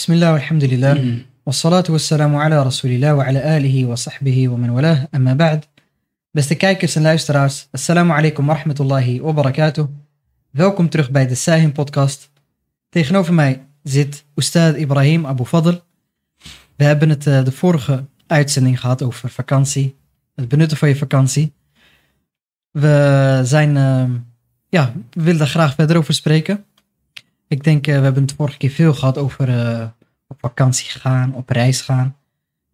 بسم الله والحمد لله والصلاة والسلام على رسول الله وعلى آله وصحبه ومن والاه أما بعد Beste kijkers en luisteraars, assalamu alaikum wa rahmatullahi wa barakatuh. Welkom terug bij de Sahim podcast. Tegenover mij zit Ustad Ibrahim Abu Fadl. We hebben het eh, de vorige uitzending gehad over vakantie, het benutten van je vakantie. We zijn, eh, ja, we willen daar graag verder over spreken. Ik denk, eh, we hebben het vorige keer veel gehad over eh, op vakantie gaan, op reis gaan.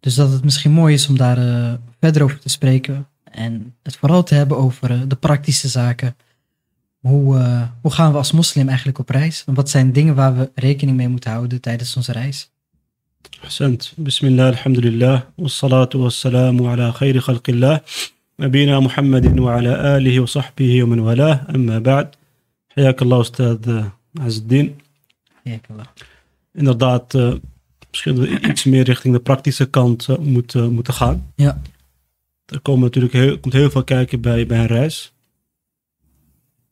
Dus dat het misschien mooi is om daar eh, verder over te spreken. En het vooral te hebben over de praktische zaken. Hoe, hoe gaan we als moslim eigenlijk op reis? En wat zijn dingen waar we rekening mee moeten houden tijdens onze reis? Ahsend. Bismillah, alhamdulillah. Wassalatu wassalamu ala khayri khalqillah. Nabina Muhammadin wa ala alihi wa sahbihi wa man wala. Amma ba'd. Ustad Azdin. Inderdaad, uh, misschien we iets meer richting de praktische kant eh, moeten, eh, moeten gaan. Ja. Er komen natuurlijk heel, komt heel veel kijken bij, bij een reis.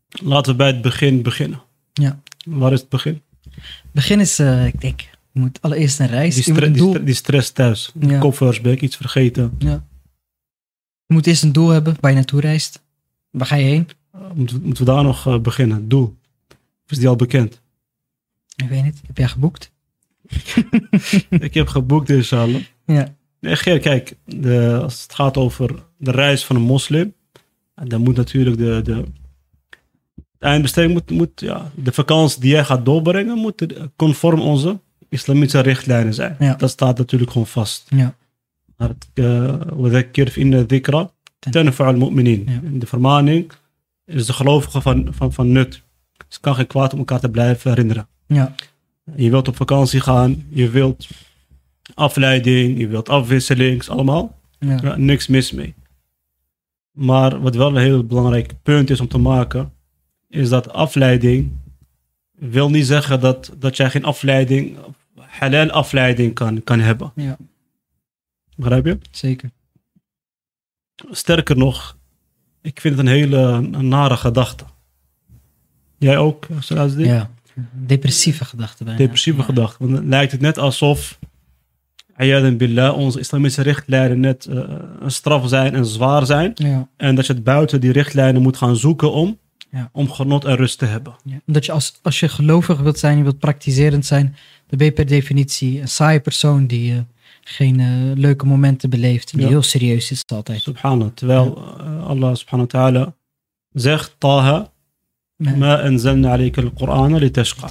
Laten we bij het begin beginnen. Ja. Waar is het begin? Het begin is, uh, ik je moet allereerst een reis. Die, die, stress thuis. Ja. Koffers, iets vergeten? Ja. Je moet eerst een doel hebben waar je naartoe reist. Waar ga je heen? moeten, moeten we daar nog beginnen? Doel. Is die al bekend? Ik weet niet. Heb jij geboekt? ik heb geboekt, inshallah. Ja. Nee, Geer, kijk, de, als het gaat over de reis van een moslim, dan moet natuurlijk de, de, de eindbesteding, moet, moet, ja, de vakantie die jij gaat doorbrengen, moet conform onze islamitische richtlijnen zijn. Dat staat natuurlijk gewoon vast. Ja. Maar het, uh, in de dhikra, ten al. De vermaning is de gelovige van, van, van nut. Dus het kan geen kwaad om elkaar te blijven herinneren. Ja. Je wilt op vakantie gaan, je wilt afleiding, je wilt afwisseling, is allemaal. Ja. Ja, niks mis mee. Maar wat wel een heel belangrijk punt is om te maken, is dat afleiding wil niet zeggen dat, dat jij geen afleiding, halal afleiding kan, kan hebben. Ja. Begrijp je? Zeker. Sterker nog, ik vind het een hele een nare gedachte. Jij ook? Ja. Depressieve gedachten bijna. depressieve Ja. gedachte. Want dan lijkt het net alsof, ayadan billah, onze islamitische richtlijnen net eh, een straf zijn en zwaar zijn. Ja. En dat je het buiten die richtlijnen moet gaan zoeken om, Ja. om genot en rust te hebben. Ja. Omdat je als, als je gelovig wilt zijn, je wilt praktiserend zijn, dan ben je per definitie een saaie persoon die eh, geen eh, leuke momenten beleeft. Die heel serieus is altijd. Subhanallah. Terwijl Allah subhanahu wa ta'ala zegt, Taha. Ma anzalna alayka al-Qur'ana litashqa.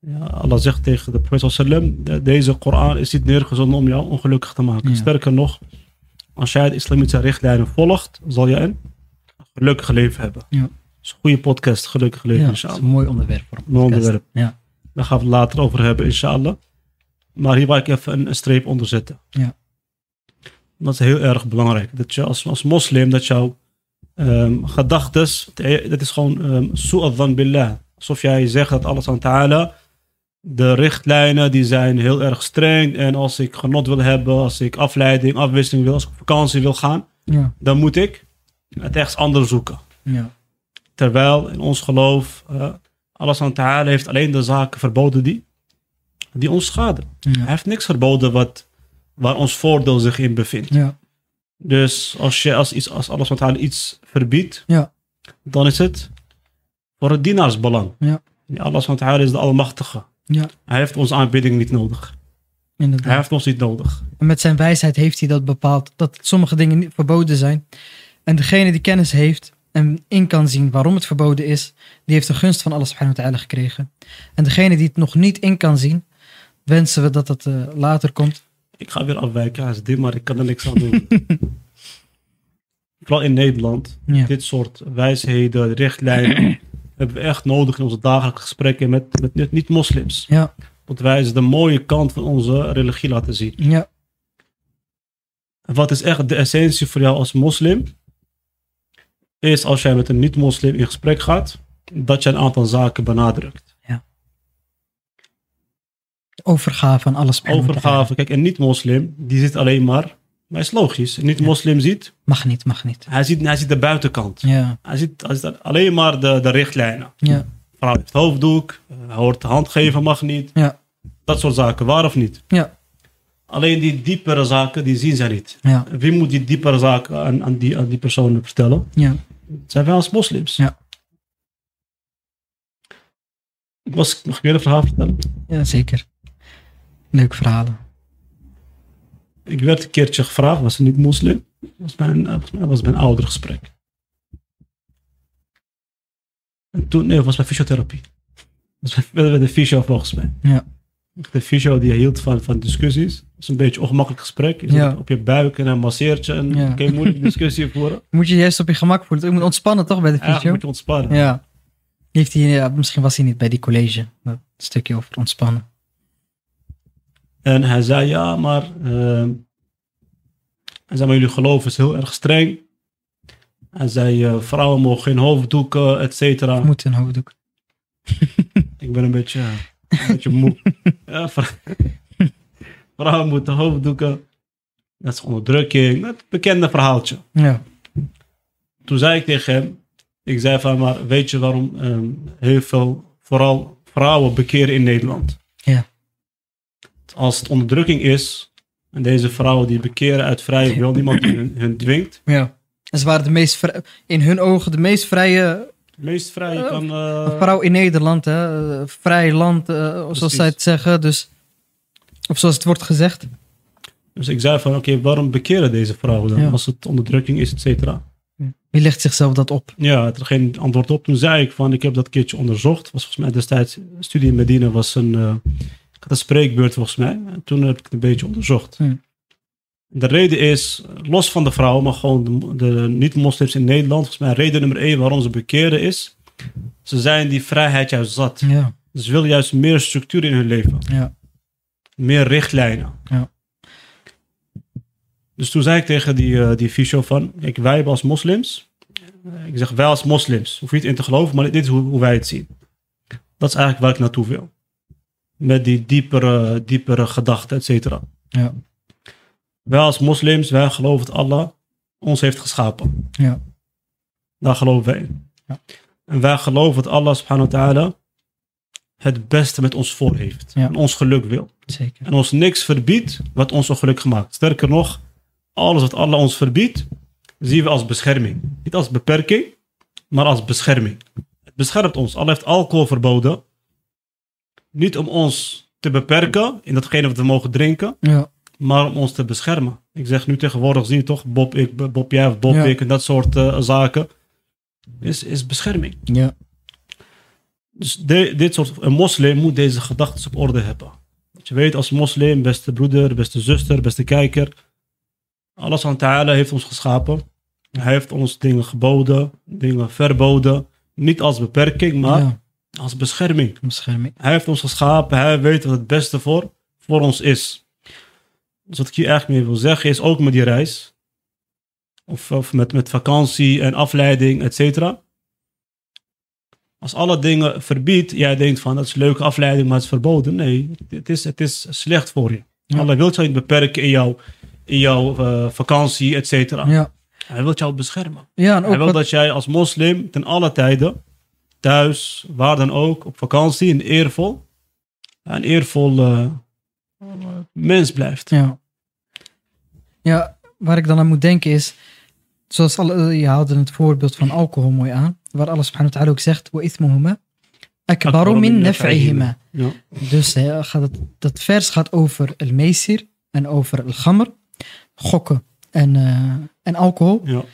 Ja, Allah zegt tegen de profeet sallam, de- deze Koran is niet neergezonden om jou ongelukkig te maken. Ja. Sterker nog, als jij de islamitische richtlijnen volgt, zal je een gelukkig leven hebben. Ja. Dat is een goede podcast, gelukkig leven, Ja, dat is een mooi onderwerp. Voor een onderwerp. Ja. Daar gaan we het later over hebben, inshallah. Maar hier wil ik even een, een streep onder zetten. Ja. Dat is heel erg belangrijk. Dat je als, als moslim, dat jouw ehm gedachtes, dat is gewoon um, su'adhan billah. Alsof jij zegt dat Allah wa ta'ala, de richtlijnen die zijn heel erg streng. En als ik genot wil hebben, als ik afleiding, afwisseling wil, als ik op vakantie wil gaan, Ja. dan moet ik het ergens anders zoeken. Ja. Terwijl in ons geloof, eh Allah ta'ala heeft alleen de zaken verboden die, die ons schaden. Hij heeft niks verboden wat, waar ons voordeel zich in bevindt. Ja. Dus als je als, iets, als Allah iets verbiedt, Ja. dan is het voor het dienaarsbelang. Ja. Allah is de Almachtige. Ja. Hij heeft onze aanbidding niet nodig. Inderdaad. Hij heeft ons niet nodig. En met zijn wijsheid heeft hij dat bepaald, dat sommige dingen niet verboden zijn. En degene die kennis heeft en in kan zien waarom het verboden is, die heeft de gunst van Allah subhanahu wa ta'ala gekregen. En degene die het nog niet in kan zien, wensen we dat het eh, later komt. Ik ga weer afwijken, hij is dit, maar ik kan er niks aan doen. Vooral in Nederland, Ja. dit soort wijsheden, richtlijnen, hebben we echt nodig in onze dagelijkse gesprekken met, met niet- niet-moslims. Ja, Want wij ze de mooie kant van onze religie laten zien. ja, wat is echt de essentie voor jou als moslim? Is als jij met een niet-moslim in gesprek gaat, dat je een aantal zaken benadrukt. Overgave aan alles. Overgave, kijk, een niet-moslim, die zit alleen maar, maar is logisch. Een niet-moslim ziet, Mag niet, mag niet. hij ziet, hij ziet de buitenkant. Ja, Hij ziet, hij ziet alleen maar de, de richtlijnen. ja, Vrouw heeft hoofddoek, eh, hij hoort de hand geven, mag niet. Ja. Dat soort zaken, waar of niet? Ja. Alleen die diepere zaken, die zien zij niet. Ja. Wie moet die diepere zaken aan, aan, die, aan die personen vertellen? Ja. Zijn wij als moslims. Ja. Ik was, mag ik weer een verhaal vertellen? Ja, zeker. Leuke verhalen. Ik werd een keertje gevraagd, was een niet-moslim. Was bij een, volgens mij was bij een oudergesprek. En toen, nee, was bij fysiotherapie. Dat was de fysio volgens mij. Ja. De fysio die hield van, van discussies. Het is een beetje een ongemakkelijk gesprek. Je Ja. op je buik en een masseertje en Ja. kun je moeilijk discussie voeren. Moet je juist op je gemak voelen. Je moet ontspannen toch bij de Ja, fysio? moet je ontspannen. Ja. Heeft hij, ja, misschien was hij niet bij die college. Dat stukje over ontspannen. En hij zei, ja, maar... ehm, hij zei, maar jullie geloof is heel erg streng. Hij zei, eh, vrouwen mogen geen hoofddoeken, et cetera. Moet een hoofddoek. Ik ben een beetje, een beetje moe. ja, vrouwen moeten hoofddoeken. Dat is onderdrukking. Het bekende verhaaltje. Ja. Toen zei ik tegen hem, ik zei van, maar weet je waarom ehm, heel veel, vooral vrouwen bekeren in Nederland? Ja. Als het onderdrukking is, en deze vrouwen die bekeren uit vrije wil, niemand die hun, hun dwingt. ja. En ze waren de meest, in hun ogen de meest vrije meest vrije Eh, kan... eh, vrouw in Nederland. Hè? Eh, Vrij land, zoals zij het zeggen. Dus, of zoals het wordt gezegd. dus ik zei van, oké, waarom bekeren deze vrouwen dan? Ja. Als het onderdrukking is, et cetera. Wie legt zichzelf dat op? Ja, het er geen antwoord op. Toen zei ik van, ik heb dat keertje onderzocht. Was volgens mij destijds, studie in Medina was een, ik had een spreekbeurt volgens mij. En toen heb ik het een beetje onderzocht. Hmm. De reden is, los van de vrouwen, maar gewoon de, de niet-moslims in Nederland. Volgens mij reden nummer één waarom ze bekeren is, ze zijn die vrijheid juist zat. Ja. Ze willen juist meer structuur in hun leven. Ja. Meer richtlijnen. Ja. Dus toen zei ik tegen die, eh die fysio van, kijk, wij hebben als moslims, eh, ik zeg wij als moslims, hoef je niet in te geloven, maar dit is hoe, hoe wij het zien. Dat is eigenlijk waar ik naartoe wil. Met die diepere, diepere gedachten, et cetera. Ja. Wij als moslims, wij geloven dat Allah ons heeft geschapen. Ja. Daar geloven wij in. Ja. En wij geloven dat Allah subhanahu wa ta'ala het beste met ons voor heeft. Ja. En ons geluk wil. Zeker. En ons niks verbiedt wat ons ongeluk gemaakt. Sterker nog, alles wat Allah ons verbiedt, zien we als bescherming. Niet als beperking, maar als bescherming. Het beschermt ons. Allah heeft alcohol verboden. Niet om ons te beperken in datgene wat we mogen drinken, Ja. maar om ons te beschermen. Ik zeg nu tegenwoordig, zie je toch, Bob, ik, Bob jij of Bob Ja. ik en dat soort eh, zaken. Is, is bescherming. Ja. Dus de- dit soort, een moslim moet deze gedachten op orde hebben. Dat je weet als moslim, beste broeder, beste zuster, beste kijker. Allah ta'ala heeft ons geschapen. Hij heeft ons dingen geboden, dingen verboden. Niet als beperking, maar ja. Als bescherming. Bescherming. Hij heeft ons geschapen, hij weet wat het beste voor, voor ons is. Dus wat ik hier eigenlijk mee wil zeggen is, ook met die reis, of, of met, met vakantie en afleiding, et cetera. Als alle dingen verbiedt, jij denkt van dat is een leuke afleiding, maar het is verboden. Nee, het is, het is slecht voor je. Ja. Allah wil jou niet beperken in jouw, in jouw eh, vakantie, et cetera. Ja. Hij wil jou beschermen. Ja, en ook Hij wil wat, dat jij als moslim ten alle tijden, thuis, waar dan ook, op vakantie, een eervol, een eervol eh, mens blijft. Ja. Ja, waar ik dan aan moet denken is, zoals alle, je haalde het voorbeeld van alcohol mooi aan, waar Allah subhanahu wa ta'ala ook zegt, wa ithmuhuma akbaru min naf'ihima. Ja. Dus hè, gaat het, dat vers gaat over el meisir en over el gamr, gokken en, eh, en alcohol. Ja.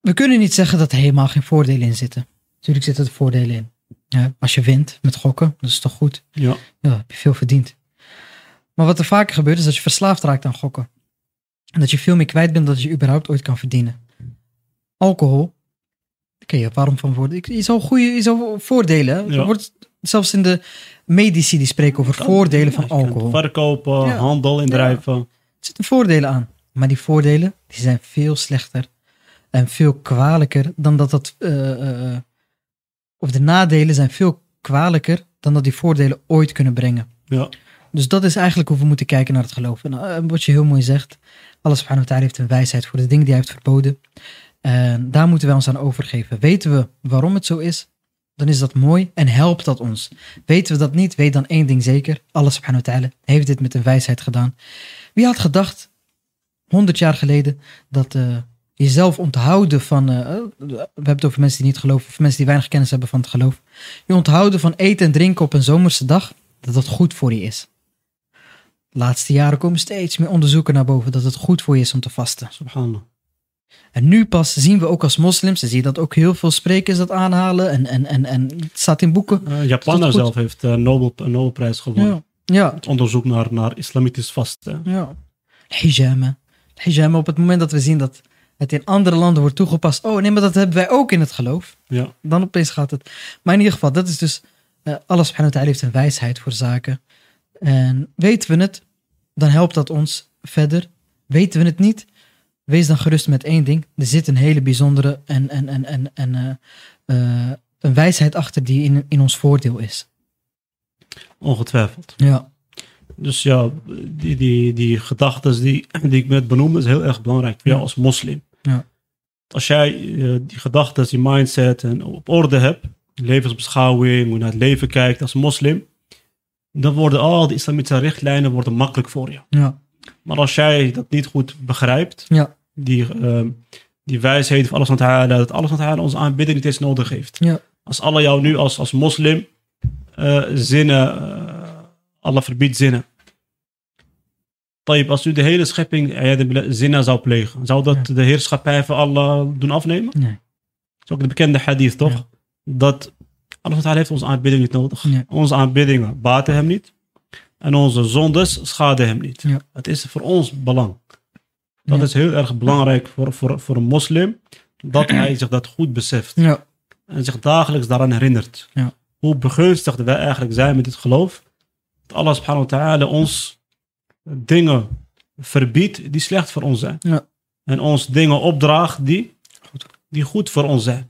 We kunnen niet zeggen dat er helemaal geen voordelen in zitten. Natuurlijk zitten er voordelen in. Ja, als je wint met gokken, dat is toch goed. Ja. Ja, heb je veel verdiend. Maar wat er vaker gebeurt is dat je verslaafd raakt aan gokken. En dat je veel meer kwijt bent dan dat je überhaupt ooit kan verdienen. Alcohol, daar kun je warm van worden. Ik- Je zou, goede, je zou voordelen. Ja. Er wordt, zelfs in de medici die spreken over voordelen van Ja, alcohol. Verkopen, Ja. handel indrijven. Er zitten voordelen aan. Maar die voordelen die zijn veel slechter en veel kwalijker dan dat dat. eh, eh, eh, of de nadelen zijn veel kwalijker dan dat die voordelen ooit kunnen brengen. Ja. Dus dat is eigenlijk hoe we moeten kijken naar het geloof. En eh, wat je heel mooi zegt, Allah subhanahu wa ta'ala heeft een wijsheid voor de dingen die hij heeft verboden. En daar moeten wij ons aan overgeven. Weten we waarom het zo is? dan is dat mooi en helpt dat ons. Weten we dat niet, weet dan één ding zeker. Allah subhanahu wa ta'ala heeft dit met een wijsheid gedaan. Wie had gedacht, 100 jaar geleden, dat eh, jezelf onthouden van, eh, eh, we hebben het over mensen die niet geloven, of mensen die weinig kennis hebben van het geloof. Je onthouden van eten en drinken op een zomerse dag, dat dat goed voor je is. De laatste jaren komen steeds meer onderzoeken naar boven dat het goed voor je is om te vasten. Subhanallah. En nu pas zien we ook als moslims, en zie je dat ook heel veel sprekers dat aanhalen en, en, en, en het staat in boeken. Eh, Is Japan zelf heeft een Nobel, een Nobelprijs gewonnen. Ja, ja, Het onderzoek naar, naar islamitisch vasten. ja. Hijama. Hijama, op het moment dat we zien dat het in andere landen wordt toegepast. Oh nee, maar dat hebben wij ook in het geloof. Ja. Dan opeens gaat het. Maar in ieder geval, dat is dus. eh Allah subhanahu wa heeft een wijsheid voor zaken. En weten we het, dan helpt dat ons verder. Weten we het niet, wees dan gerust met één ding. Er zit een hele bijzondere en, en, en, en, en eh, eh, een wijsheid achter die in, in ons voordeel is. Ongetwijfeld. Ja, Dus ja, die, die, die gedachten die, die ik net benoemde, is heel erg belangrijk voor jou Ja. als moslim. Ja. Als jij eh, die gedachten, die mindset en op orde hebt, levensbeschouwing, hoe je naar het leven kijkt als moslim, dan worden al die islamitische richtlijnen worden makkelijk voor je. ja, Maar als jij dat niet goed begrijpt, ja, die, ehm, die wijsheid van alles aan het halen, dat alles aan het halen onze aanbidding niet eens nodig heeft. ja, Als Allah jou nu als, als moslim eh, zinnen, eh, Allah verbiedt zinnen. Tayyip, als u de hele schepping eh, de zinnen zou plegen, zou dat de heerschappij van Allah doen afnemen? nee, Dat is ook de bekende hadith, toch? Ja. Dat Allah heeft onze aanbidding niet nodig. Nee. Onze aanbiddingen baten hem niet. En onze zondes schaden hem niet. Ja. Het is voor ons belang. Dat is heel erg belangrijk voor, voor, voor een moslim. Dat hij zich dat goed beseft. ja, En zich dagelijks daaraan herinnert. Ja. Hoe begunstigd wij eigenlijk zijn met dit geloof. Dat Allah subhanahu wa ta'ala ons dingen verbiedt die slecht voor ons zijn. Ja. En ons dingen opdraagt die, Goed. die goed voor ons zijn.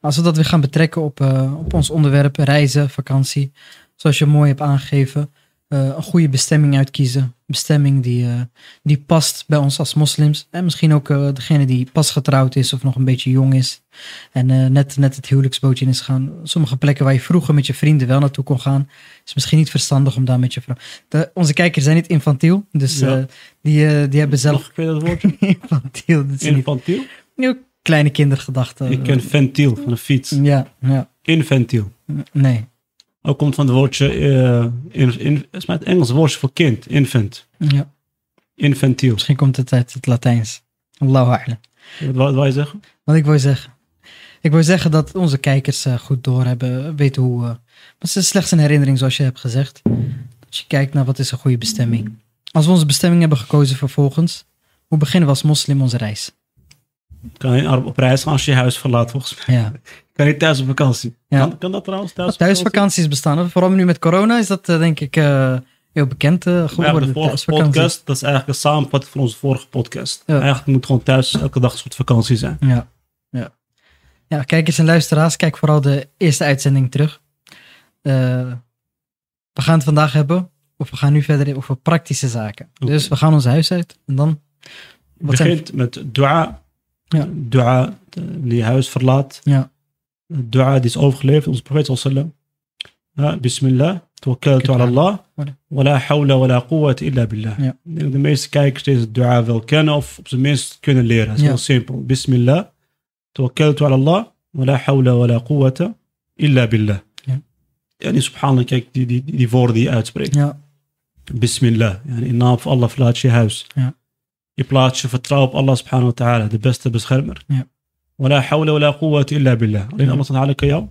Als we dat weer gaan betrekken op, eh, op ons onderwerp reizen, vakantie, zoals je mooi hebt aangegeven, een goede bestemming uitkiezen. Bestemming die, eh, die past bij ons als moslims. En misschien ook eh, degene die pas getrouwd is of nog een beetje jong is. En eh, net, net het huwelijksbootje in is gaan. Sommige plekken waar je vroeger met je vrienden wel naartoe kon gaan, is misschien niet verstandig om daar met je vrouw. De, onze kijkers zijn niet infantiel, dus Ja. eh, die, eh, die hebben zelf Nog dat woordje? infantiel. Dat Infantiel? niet ook kleine kindergedachten. Ik ken ventiel van een fiets. Ja, ja, Inventiel. nee. Ook komt van het woordje, eh in, in, is maar het Engels woordje voor kind. Infant. Ja. Infentiel. Misschien komt het uit het Latijns. Allahu a'lam. Wat wou je zeggen? Wat ik wil zeggen. Ik wil zeggen dat onze kijkers eh, goed doorhebben, weten hoe... maar het is slechts een herinnering zoals je hebt gezegd. Dat je kijkt naar wat is een goede bestemming. Als we onze bestemming hebben gekozen vervolgens, hoe beginnen we als moslim onze reis? Kan je op reis gaan als je je huis verlaat volgens mij. Ja. Kan je thuis op vakantie? Ja. Kan, kan dat trouwens thuis Thuisvakanties bestaan. Vooral nu met corona is dat eh, denk ik eh, heel bekend Ja, geworden. de vorige podcast, dat is eigenlijk een samenvatting van onze vorige podcast. Ja. Eigenlijk moet gewoon thuis elke dag een soort vakantie zijn. Ja, ja. Ja, kijkers en luisteraars, kijk vooral de eerste uitzending terug. We gaan het vandaag hebben, of we gaan nu verder over praktische zaken. Dus we gaan ons huis uit en dan... Zijn- begint met dua. Ja. Dua, eh, die huis verlaat. Ja. Dua die is overgeleverd, onze profeet sallam. Ja, bismillah, tawakkaltu ala Allah, Voilà. wa la hawla wa la quwwata illa billah. Ja. De meeste kijkers deze dua wel kennen of op zijn minst kunnen leren. Het is heel simpel. Bismillah, tawakkaltu ala Allah, wa la hawla wa la quwwata illa billah. Ja. Die subhanallah, kijk, die, die, die woorden die je uitspreekt. Ja, Bismillah. Yani in naam van Allah verlaat je huis. Ja. Je plaatst je vertrouwen op Allah subhanahu wa ta'ala, de beste beschermer. Ja. Wala hawla wala quwwata illa billah. Alleen Ja. Allah subhanahu kan jou,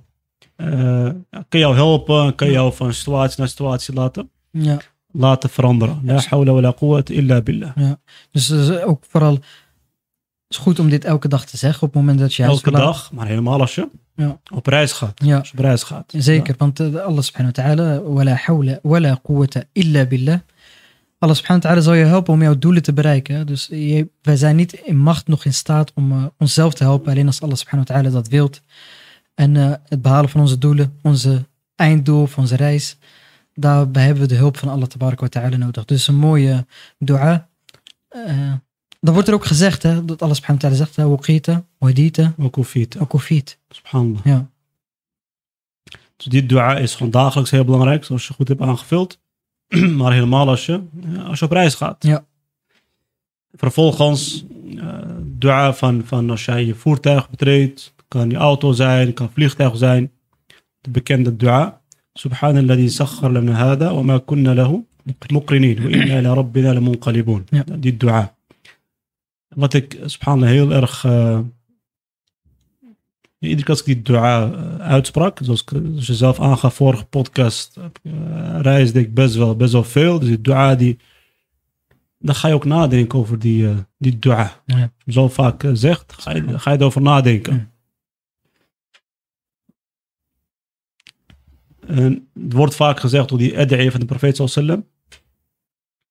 eh, kan jou helpen, kan jou van situatie naar situatie laten, ja. laten veranderen. La hawla wala quwwata illa billah. Dus eh, ook vooral... Het is goed om dit elke dag te zeggen op het moment dat je Elke dag, maar helemaal als je Ja. op reis gaat. Ja. Als je op reis gaat. Zeker, want eh, Allah subhanahu wa ta'ala, wala hawla wala quwwata illa billah. Allah subhanahu wa ta'ala zal je helpen om jouw doelen te bereiken. Dus je, wij zijn niet in macht nog in staat om eh, onszelf te helpen, alleen als Allah subhanahu wa ta'ala dat wilt. En eh, het behalen van onze doelen, onze einddoel van onze reis, daarbij hebben we de hulp van Allah wa ta'ala nodig. Dus een mooie dua. Eh, dan wordt er ook gezegd, hè, dat Allah subhanahu wa ta'ala zegt, waqita, wadita, wakufit. Subhanallah. Ja. Dus die dua is gewoon dagelijks heel belangrijk, zoals je goed hebt aangevuld. maar helemaal als je, als je op reis gaat. Ja. Vervolgens eh, dua van, van als jij je voertuig betreedt. Kan je auto zijn, kan vliegtuig zijn. De bekende dua. Lana hada wa ma kunna lahu muqrinin. Wa inna ila rabbina lamunqalibun. Ja. Die dua. Wat ik subhanallah heel erg... eh, iedere keer als ik die dua eh, uitsprak, zoals, ik- zoals je zelf aangaf, vorige podcast, eh, reisde ik best wel, best wel veel. Dus die dua, die, dan ga je ook nadenken over die, eh, die dua. Ja. Zo vaak zegt, ga je, ga je erover nadenken. En het wordt vaak gezegd door die ad'iya van de profeet sallallahu alaihi wasallam.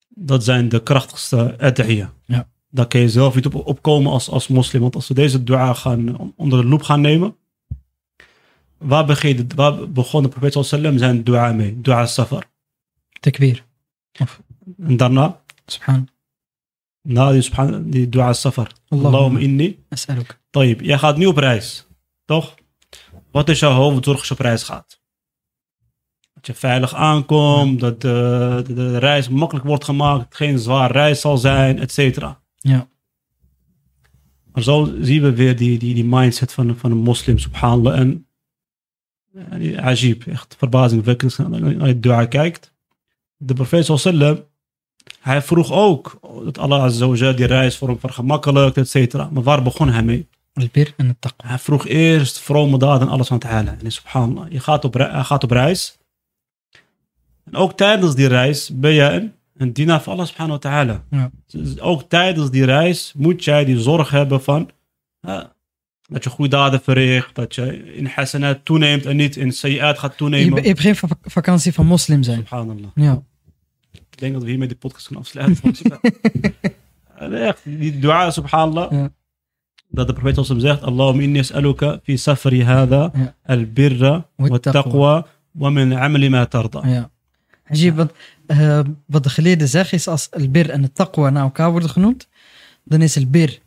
Dat zijn de krachtigste ad'iya. Ja. Daar kun je zelf niet op opkomen als, als moslim. Want als we deze dua gaan, on- onder de loep gaan nemen. Waar, begin, waar begon de profeet wasallam zijn dua mee? Dua safar. Takbir. En daarna, Subhan. na die, subhan, die dua safar. Allahumma inni As'aluk. Tayyip, jij gaat nu op reis, toch? Wat is jouw hoofdzorg als je op reis gaat? Dat je veilig aankomt, dat de, de, de reis makkelijk wordt gemaakt, geen zwaar reis zal zijn, et cetera. Ja. Maar zo zien we weer die, die, die mindset van, van een moslim, subhanallah. En, en die ajib, echt verbazingwekkend als je dua kijkt. De profeet sallam, hij vroeg ook dat Allah azza wa jalla die reis voor hem vergemakkelijkt, et cetera. Maar waar begon hij mee? Al-bir en het taqwa. Hij vroeg eerst vrome daden en alles aan het halen. En subhanallah, je gaat op, gaat op reis. En ook tijdens die reis ben je een, een dienaar van Allah subhanahu wa ta'ala. Ja. Dus ook tijdens die reis moet jij die zorg hebben van... dat je goede daden verricht, dat je in hasanat toeneemt en niet in sayyat gaat Je, toenemen. je hebt geen va- vakantie van moslim zijn. Subhanallah. Ja. Ik denk dat we hiermee de podcast gaan afsluiten. En Echt, die dua, subhanallah. Ja. Dat de profeet sallam zegt, Allahumma inni as'aluka fi safari hada Ja. al-birra wa taqwa wa min amali ma tarda. Ja. Ajib, eh, wat de geleerden zeggen is als al-bir en het taqwa naar elkaar worden genoemd, dan is al-bir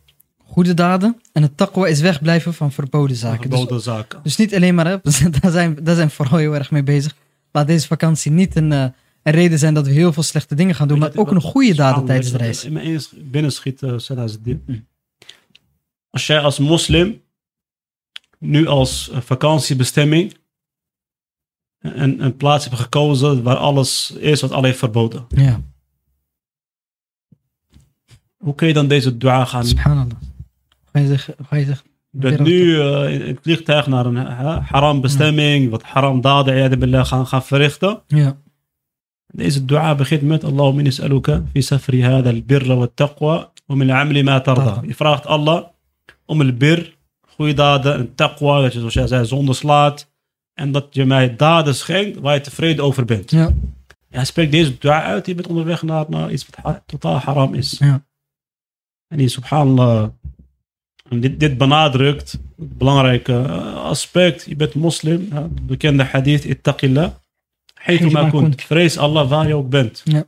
goede daden en het taqwa is wegblijven van verboden zaken. Dus, Verboden zaken. dus niet alleen maar, hè, daar, zijn, daar zijn vooral heel erg mee bezig. Laat deze vakantie niet een, eh, een reden zijn dat we heel veel slechte dingen gaan doen, maar ook nog goede daden tijdens de reis. In mijn binnenschiet, uh, Hm. Als jij als moslim nu als eh, vakantiebestemming een, een plaats hebt gekozen waar alles is wat Allah heeft verboden. Ja, Hoe kun je dan deze dua gaan subhanallah. Ga je zeggen, ga je zeggen Je bent nu eh, in het vliegtuig naar een haram bestemming, wat haram daden billah, gaan, gaan verrichten. ja, Deze dua begint met Allahumma inni as'aluka fi safri hada al-birra wa taqwa wa min amali ma tarda. Je vraagt Allah om al-bir, goede daden en taqwa, dat je zoals jij zei zonde slaat. En dat je mij daden schenkt waar je tevreden over bent. ja, Ja, spreek deze dua uit, je bent onderweg naar, naar iets wat totaal haram is. Ja. En die subhanallah, en dit, dit benadrukt het belangrijke eh, aspect. Je bent moslim, ja, de bekende hadith, ittaqillah. Haythu ma ma kunt. kunt. Vrees Allah waar je ook bent. Ja.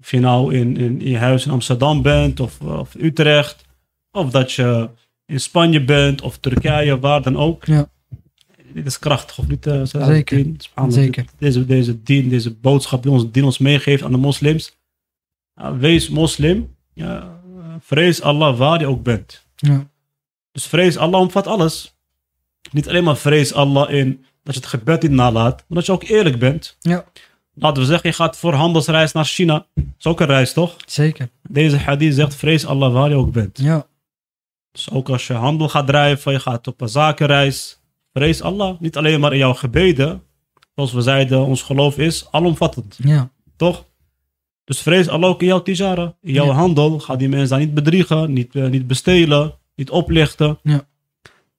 Of je nou in, in, in je huis in Amsterdam bent, of, of Utrecht, of dat je in Spanje bent, of Turkije, waar dan ook. Ja. Dit is krachtig, of niet? eh, Zeker. Zeker. Deze, deze dien, deze boodschap die ons, die ons meegeeft aan de moslims. Wees moslim. Ja, eh, vrees Allah waar je ook bent. ja, Dus vrees Allah omvat alles. Niet alleen maar vrees Allah in dat je het gebed niet nalaat, maar dat je ook eerlijk bent. ja, Laten we zeggen, je gaat voor handelsreis naar China. Dat is ook een reis, toch? zeker. Deze hadith zegt, vrees Allah waar je ook bent. Ja, Dus ook als je handel gaat drijven, je gaat op een zakenreis, vrees Allah. Niet alleen maar in jouw gebeden. Zoals we zeiden, ons geloof is alomvattend, ja, toch? Dus vrees Allah ook in jouw tijara, in jouw Ja. handel. Ga die mensen daar niet bedriegen, niet, eh, niet bestelen, niet oplichten. Ja.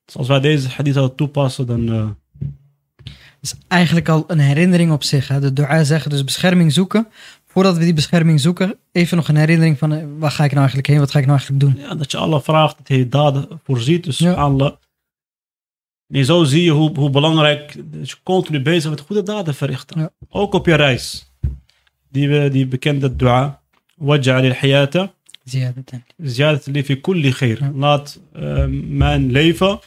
Dus als wij deze hadith zouden toepassen, dan... eh, is eigenlijk al een herinnering op zich. Hè? De dua zeggen dus bescherming zoeken. Voordat we die bescherming zoeken, even nog een herinnering van eh, waar ga ik nou eigenlijk heen? Wat ga ik nou eigenlijk doen? ja, dat je Allah vraagt dat hij je daden voorziet. Dus Ja. subhanallah. En zo zie je hoe, hoe belangrijk je continu bezig met goede daden verrichten. Ja. Ook op je reis. Die, die bekende dua. Waj'al al-hayata Ziyadatan. ziyadat li fi kulli khair. Laat eh, mijn leven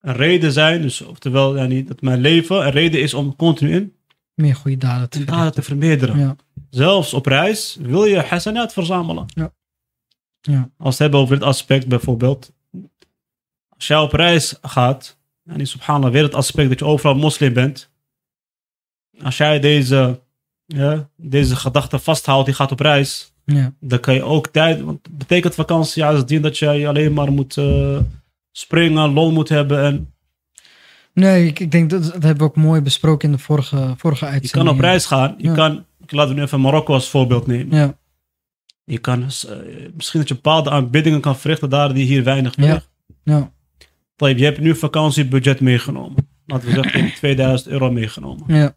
een reden zijn. Dus oftewel, dat mijn leven een reden is om continu in Meer goede daden te daden te vermeerderen. Ja. Zelfs op reis wil je hasanat verzamelen. Ja. Ja. Als we het hebben over dit aspect bijvoorbeeld. Als jij op reis gaat, en in subhanallah weer het aspect dat je overal moslim bent. Als jij deze, ja, deze gedachte vasthoudt, die gaat op reis. Ja. Dan kan je ook tijd, want het betekent vakantie juist dien dat jij alleen maar moet eh, springen, lol moet hebben. En Nee, ik, ik denk dat, dat hebben we ook mooi besproken in de vorige, vorige je uitzending. kan op reis gaan. Je Ja. kan, laten we nu even Marokko als voorbeeld nemen. Ja, Je kan, eh, misschien dat je bepaalde aanbiddingen kan verrichten daar die hier weinig Ja. verrichten. ja, Tayyip, Je hebt nu vakantiebudget meegenomen. Laten we zeggen 2000 euro meegenomen. ja,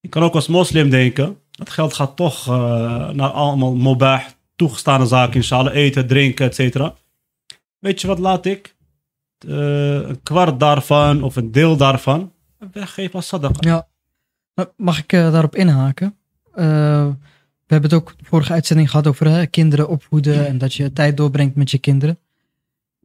Je kan ook als moslim denken, dat geld gaat toch eh, naar allemaal mobah toegestane zaken, inshallah, eten, drinken, et cetera. Weet je wat, laat ik eh, een kwart daarvan of een deel daarvan weggeven als sadaqa. ja. Mag ik eh, daarop inhaken? We hebben het ook de vorige uitzending gehad over hè, kinderen opvoeden en dat je tijd doorbrengt met je kinderen.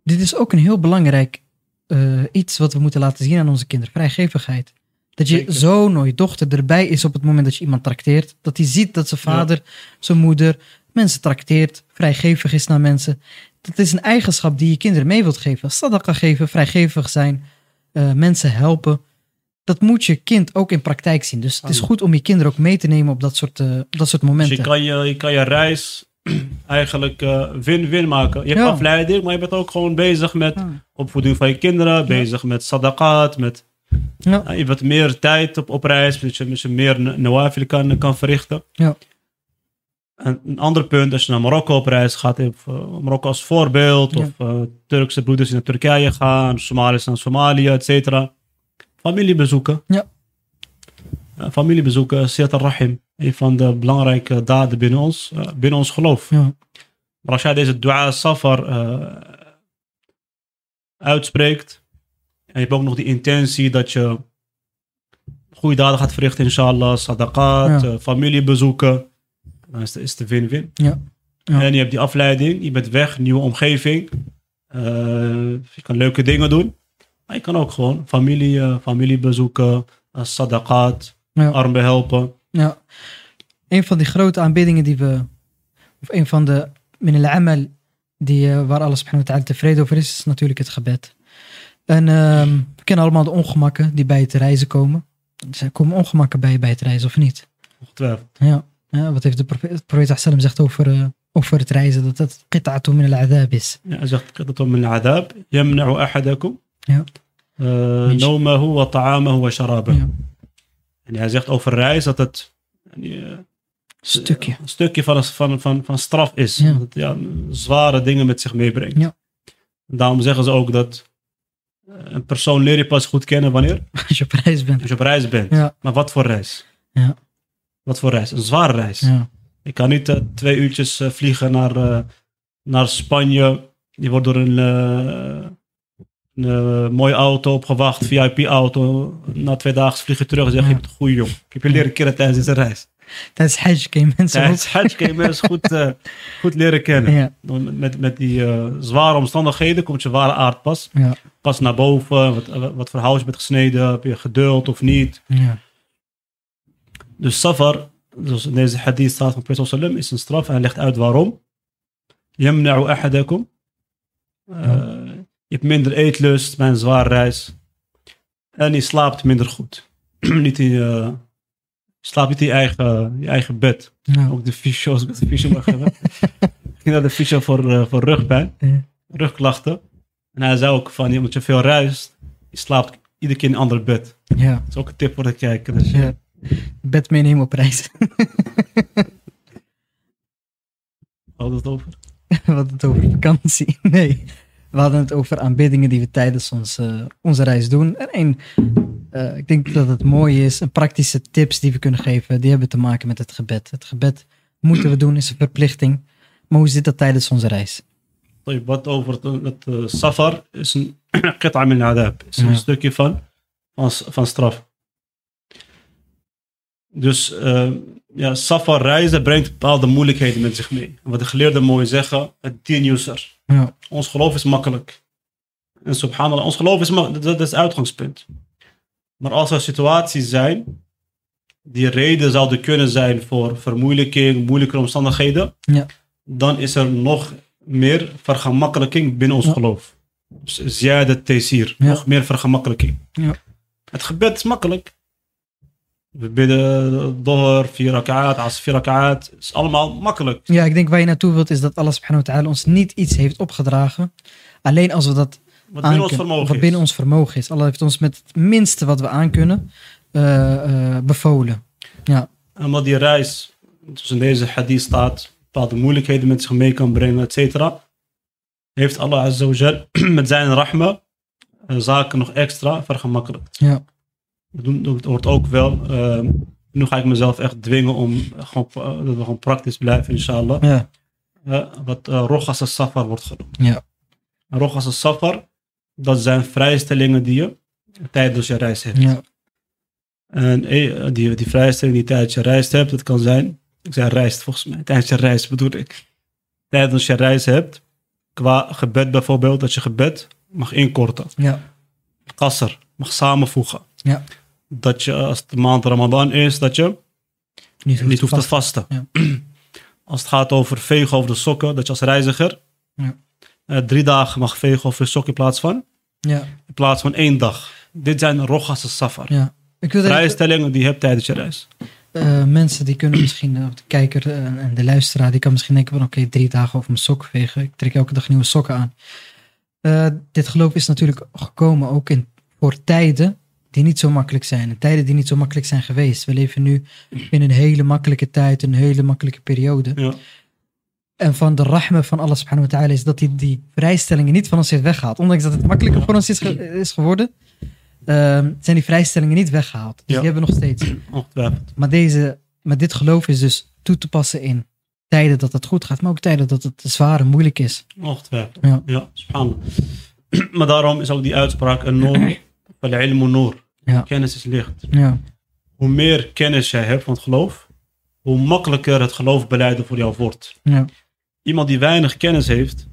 Dit is ook een heel belangrijk eh, iets wat we moeten laten zien aan onze kinderen. Vrijgevigheid. Dat je Zeker. zoon of je dochter erbij is op het moment dat je iemand trakteert. Dat hij ziet dat zijn vader, zijn moeder mensen trakteert, vrijgevig is naar mensen. Dat is een eigenschap die je kinderen mee wilt geven. Sadaqa geven, vrijgevig zijn, eh, mensen helpen. Dat moet je kind ook in praktijk zien. Dus het is goed om je kinderen ook mee te nemen op dat soort, eh, dat soort Dus momenten. je kan je, je kan je reis eigenlijk eh, win-win maken. Je hebt Ja. afleiding, maar je bent ook gewoon bezig met opvoeding van je kinderen, bezig met sadaqat, met Ja. Ja, je hebt meer tijd op, op reis, dat je, dat je meer n- nawafil kan, kan verrichten. Ja. En een ander punt, als je naar Marokko op reis gaat, of, eh, Marokko als voorbeeld, Ja. of eh, Turkse broeders die naar Turkije gaan, Somaliërs naar Somalië, et cetera. Familiebezoeken. Ja. Ja, familiebezoeken, Siyat al-Rahim, een van de belangrijke daden binnen ons, eh, binnen ons geloof. Ja. Maar als jij deze dua safar eh, uitspreekt, en je hebt ook nog die intentie dat je goede daden gaat verrichten, inshallah, sadaqat, Ja. eh, familiebezoeken, dan is het is een win-win. Ja. Ja. En je hebt die afleiding, je bent weg, nieuwe omgeving, eh, je kan leuke dingen doen, maar je kan ook gewoon familie, eh, familiebezoeken, uh, sadaqat, ja. arm behelpen. Ja. Een van die grote aanbiedingen die we, of een van de min amal die, eh, waar alles subhanahu tevreden over is, is natuurlijk het gebed. En ehm, we kennen allemaal de ongemakken die bij het reizen komen. Dus er komen ongemakken bij bij het reizen of niet? Ongetwijfeld. Ja. ja wat heeft de profeet, profeet Sallam zegt over, eh, over het reizen? Dat het qita'atu min al-adab is. Ja, hij zegt qita'atu min al-adab. Yamna'u ahadakum. Ja. Uh, wa ta'amahu wa sharabahu. En hij zegt over reis dat het eh, Stukje. een stukje van, van, van, van straf is. Ja. Dat het ja, zware dingen met zich meebrengt. Ja. Daarom zeggen ze ook dat eh, een persoon leer je pas goed kennen wanneer? Als je op reis bent. Als je op reis bent. Ja. Maar wat voor reis? Ja. Wat voor reis? Een zware reis. Ja. Ik kan niet eh, twee uurtjes vliegen naar, naar Spanje. Die wordt door een, een eh, mooie auto opgewacht, VIP-auto. Na twee dagen vlieg je terug en zeg je, bent een goede jongen. Ik heb je leren kennen tijdens deze reis. Tijdens Hajj je mensen Tijdens Hajj je mensen goed, eh, goed leren kennen. Ja. Met, met, die eh, zware omstandigheden komt je ware aard pas. Ja. Pas naar boven, wat, wat voor hout je bent gesneden, heb je geduld of niet. Ja. Dus safar, zoals in deze hadith staat van Profeet sallam, is een straf en hij legt uit waarom. Yamna'u ahadakum. Eh, je hebt minder eetlust bij een zware reis. En je slaapt minder goed. niet in je, je slaapt niet in je eigen, je eigen bed. Ja. Ook de fysio, als ik de fysio mag hebben. ik ging naar de fysio voor, eh, voor rugpijn, Ja. rugklachten. En hij zei ook van, omdat je veel reist, je slaapt iedere keer in een ander bed. Ja. Dat is ook een tip voor de kijker. Dus, Ja. Bed meenemen op reis. hadden het over. Hadden het over vakantie. Nee. We hadden het over aanbiddingen die we tijdens eh, onze reis doen. En eh, ik denk dat het mooi is, een praktische tips die we kunnen geven, die hebben te maken met het gebed. Het gebed moeten we doen, is een verplichting. Maar hoe zit dat tijdens onze reis? Wat over het eh, safar is een qit'a min adab. Is een stukje van, van, van straf. Dus ja, safar reizen brengt bepaalde moeilijkheden met zich mee. Wat de geleerden mooi zeggen, het dienuser. Ja. Ons geloof is makkelijk. En subhanallah, ons geloof is, ma- dat, is het uitgangspunt. Maar als er situaties zijn die reden zouden kunnen zijn voor vermoeilijking, moeilijke omstandigheden, Ja. dan is er nog meer vergemakkelijking binnen ons Ja. geloof. Dus Ziyada tesir, Ja. nog meer vergemakkelijking. Ja. Het gebed is makkelijk. We bidden door, vier rakaat, als vier rakaat, is allemaal makkelijk. Ja, ik denk waar je naartoe wilt is dat Allah subhanahu wa ta'ala ons niet iets heeft opgedragen. Alleen als we dat Wat binnen ons vermogen wat is. binnen ons vermogen is. Allah heeft ons met het minste wat we aankunnen eh, bevolen. En omdat die reis, zoals in deze hadith staat, bepaalde moeilijkheden met zich mee kan brengen, et cetera, heeft Allah Azza wa Jal met zijn rahma eh, zaken nog extra vergemakkelijkt. Ja. Het hoort ook wel, ehm, nu ga ik mezelf echt dwingen om gewoon, eh, dat we gewoon praktisch blijven, inshallah. Ja, Eh, wat uh, Rogas al-Safar wordt genoemd. Ja. Rogas al-Safar, dat zijn vrijstellingen die je tijdens je reis hebt. ja, En eh, die, die vrijstelling die je tijdens je reis hebt, dat kan zijn, ik zei reist volgens mij, tijdens je reis bedoel ik. Tijdens je reis hebt, qua gebed bijvoorbeeld, dat je gebed mag inkorten. ja, Kasser, mag samenvoegen. Ja. Dat je als de maand Ramadan is, dat je niet, niet hoeft te vast- vasten. Ja. Als het gaat over vegen over de sokken, dat je als reiziger Ja. eh, drie dagen mag vegen over je sok in plaats van, Ja, in plaats van één dag. Dit zijn rogas safar. ja. Ik wil dat Vrijstellingen die je hebt tijdens je reis. eh, mensen die kunnen misschien, eh, de kijker en de luisteraar, die kan misschien denken van oké, drie dagen over mijn sok vegen. Ik trek elke dag nieuwe sokken aan. Dit geloof is natuurlijk gekomen ook in, voor tijden die niet zo makkelijk zijn. En tijden die niet zo makkelijk zijn geweest. We leven nu in een hele makkelijke tijd, een hele makkelijke periode. Ja. En van de rahme van Allah subhanahu wa ta'ala is dat hij die vrijstellingen niet van ons heeft weggehaald. Ondanks dat het makkelijker voor ons is, ge- is geworden, ehm, zijn die vrijstellingen niet weggehaald. Dus Ja. die hebben we nog steeds. Ongetwijfeld. Maar, deze, maar dit geloof is dus toe te passen in tijden dat het goed gaat, maar ook tijden dat het zwaar en moeilijk is. Ongetwijfeld. Ja. Ja, subhanallah. maar daarom is ook die uitspraak een noor. Ja. Kennis is licht. Ja, Hoe meer kennis jij hebt van het geloof, hoe makkelijker het geloof beleiden voor jou wordt. ja, Iemand die weinig kennis heeft,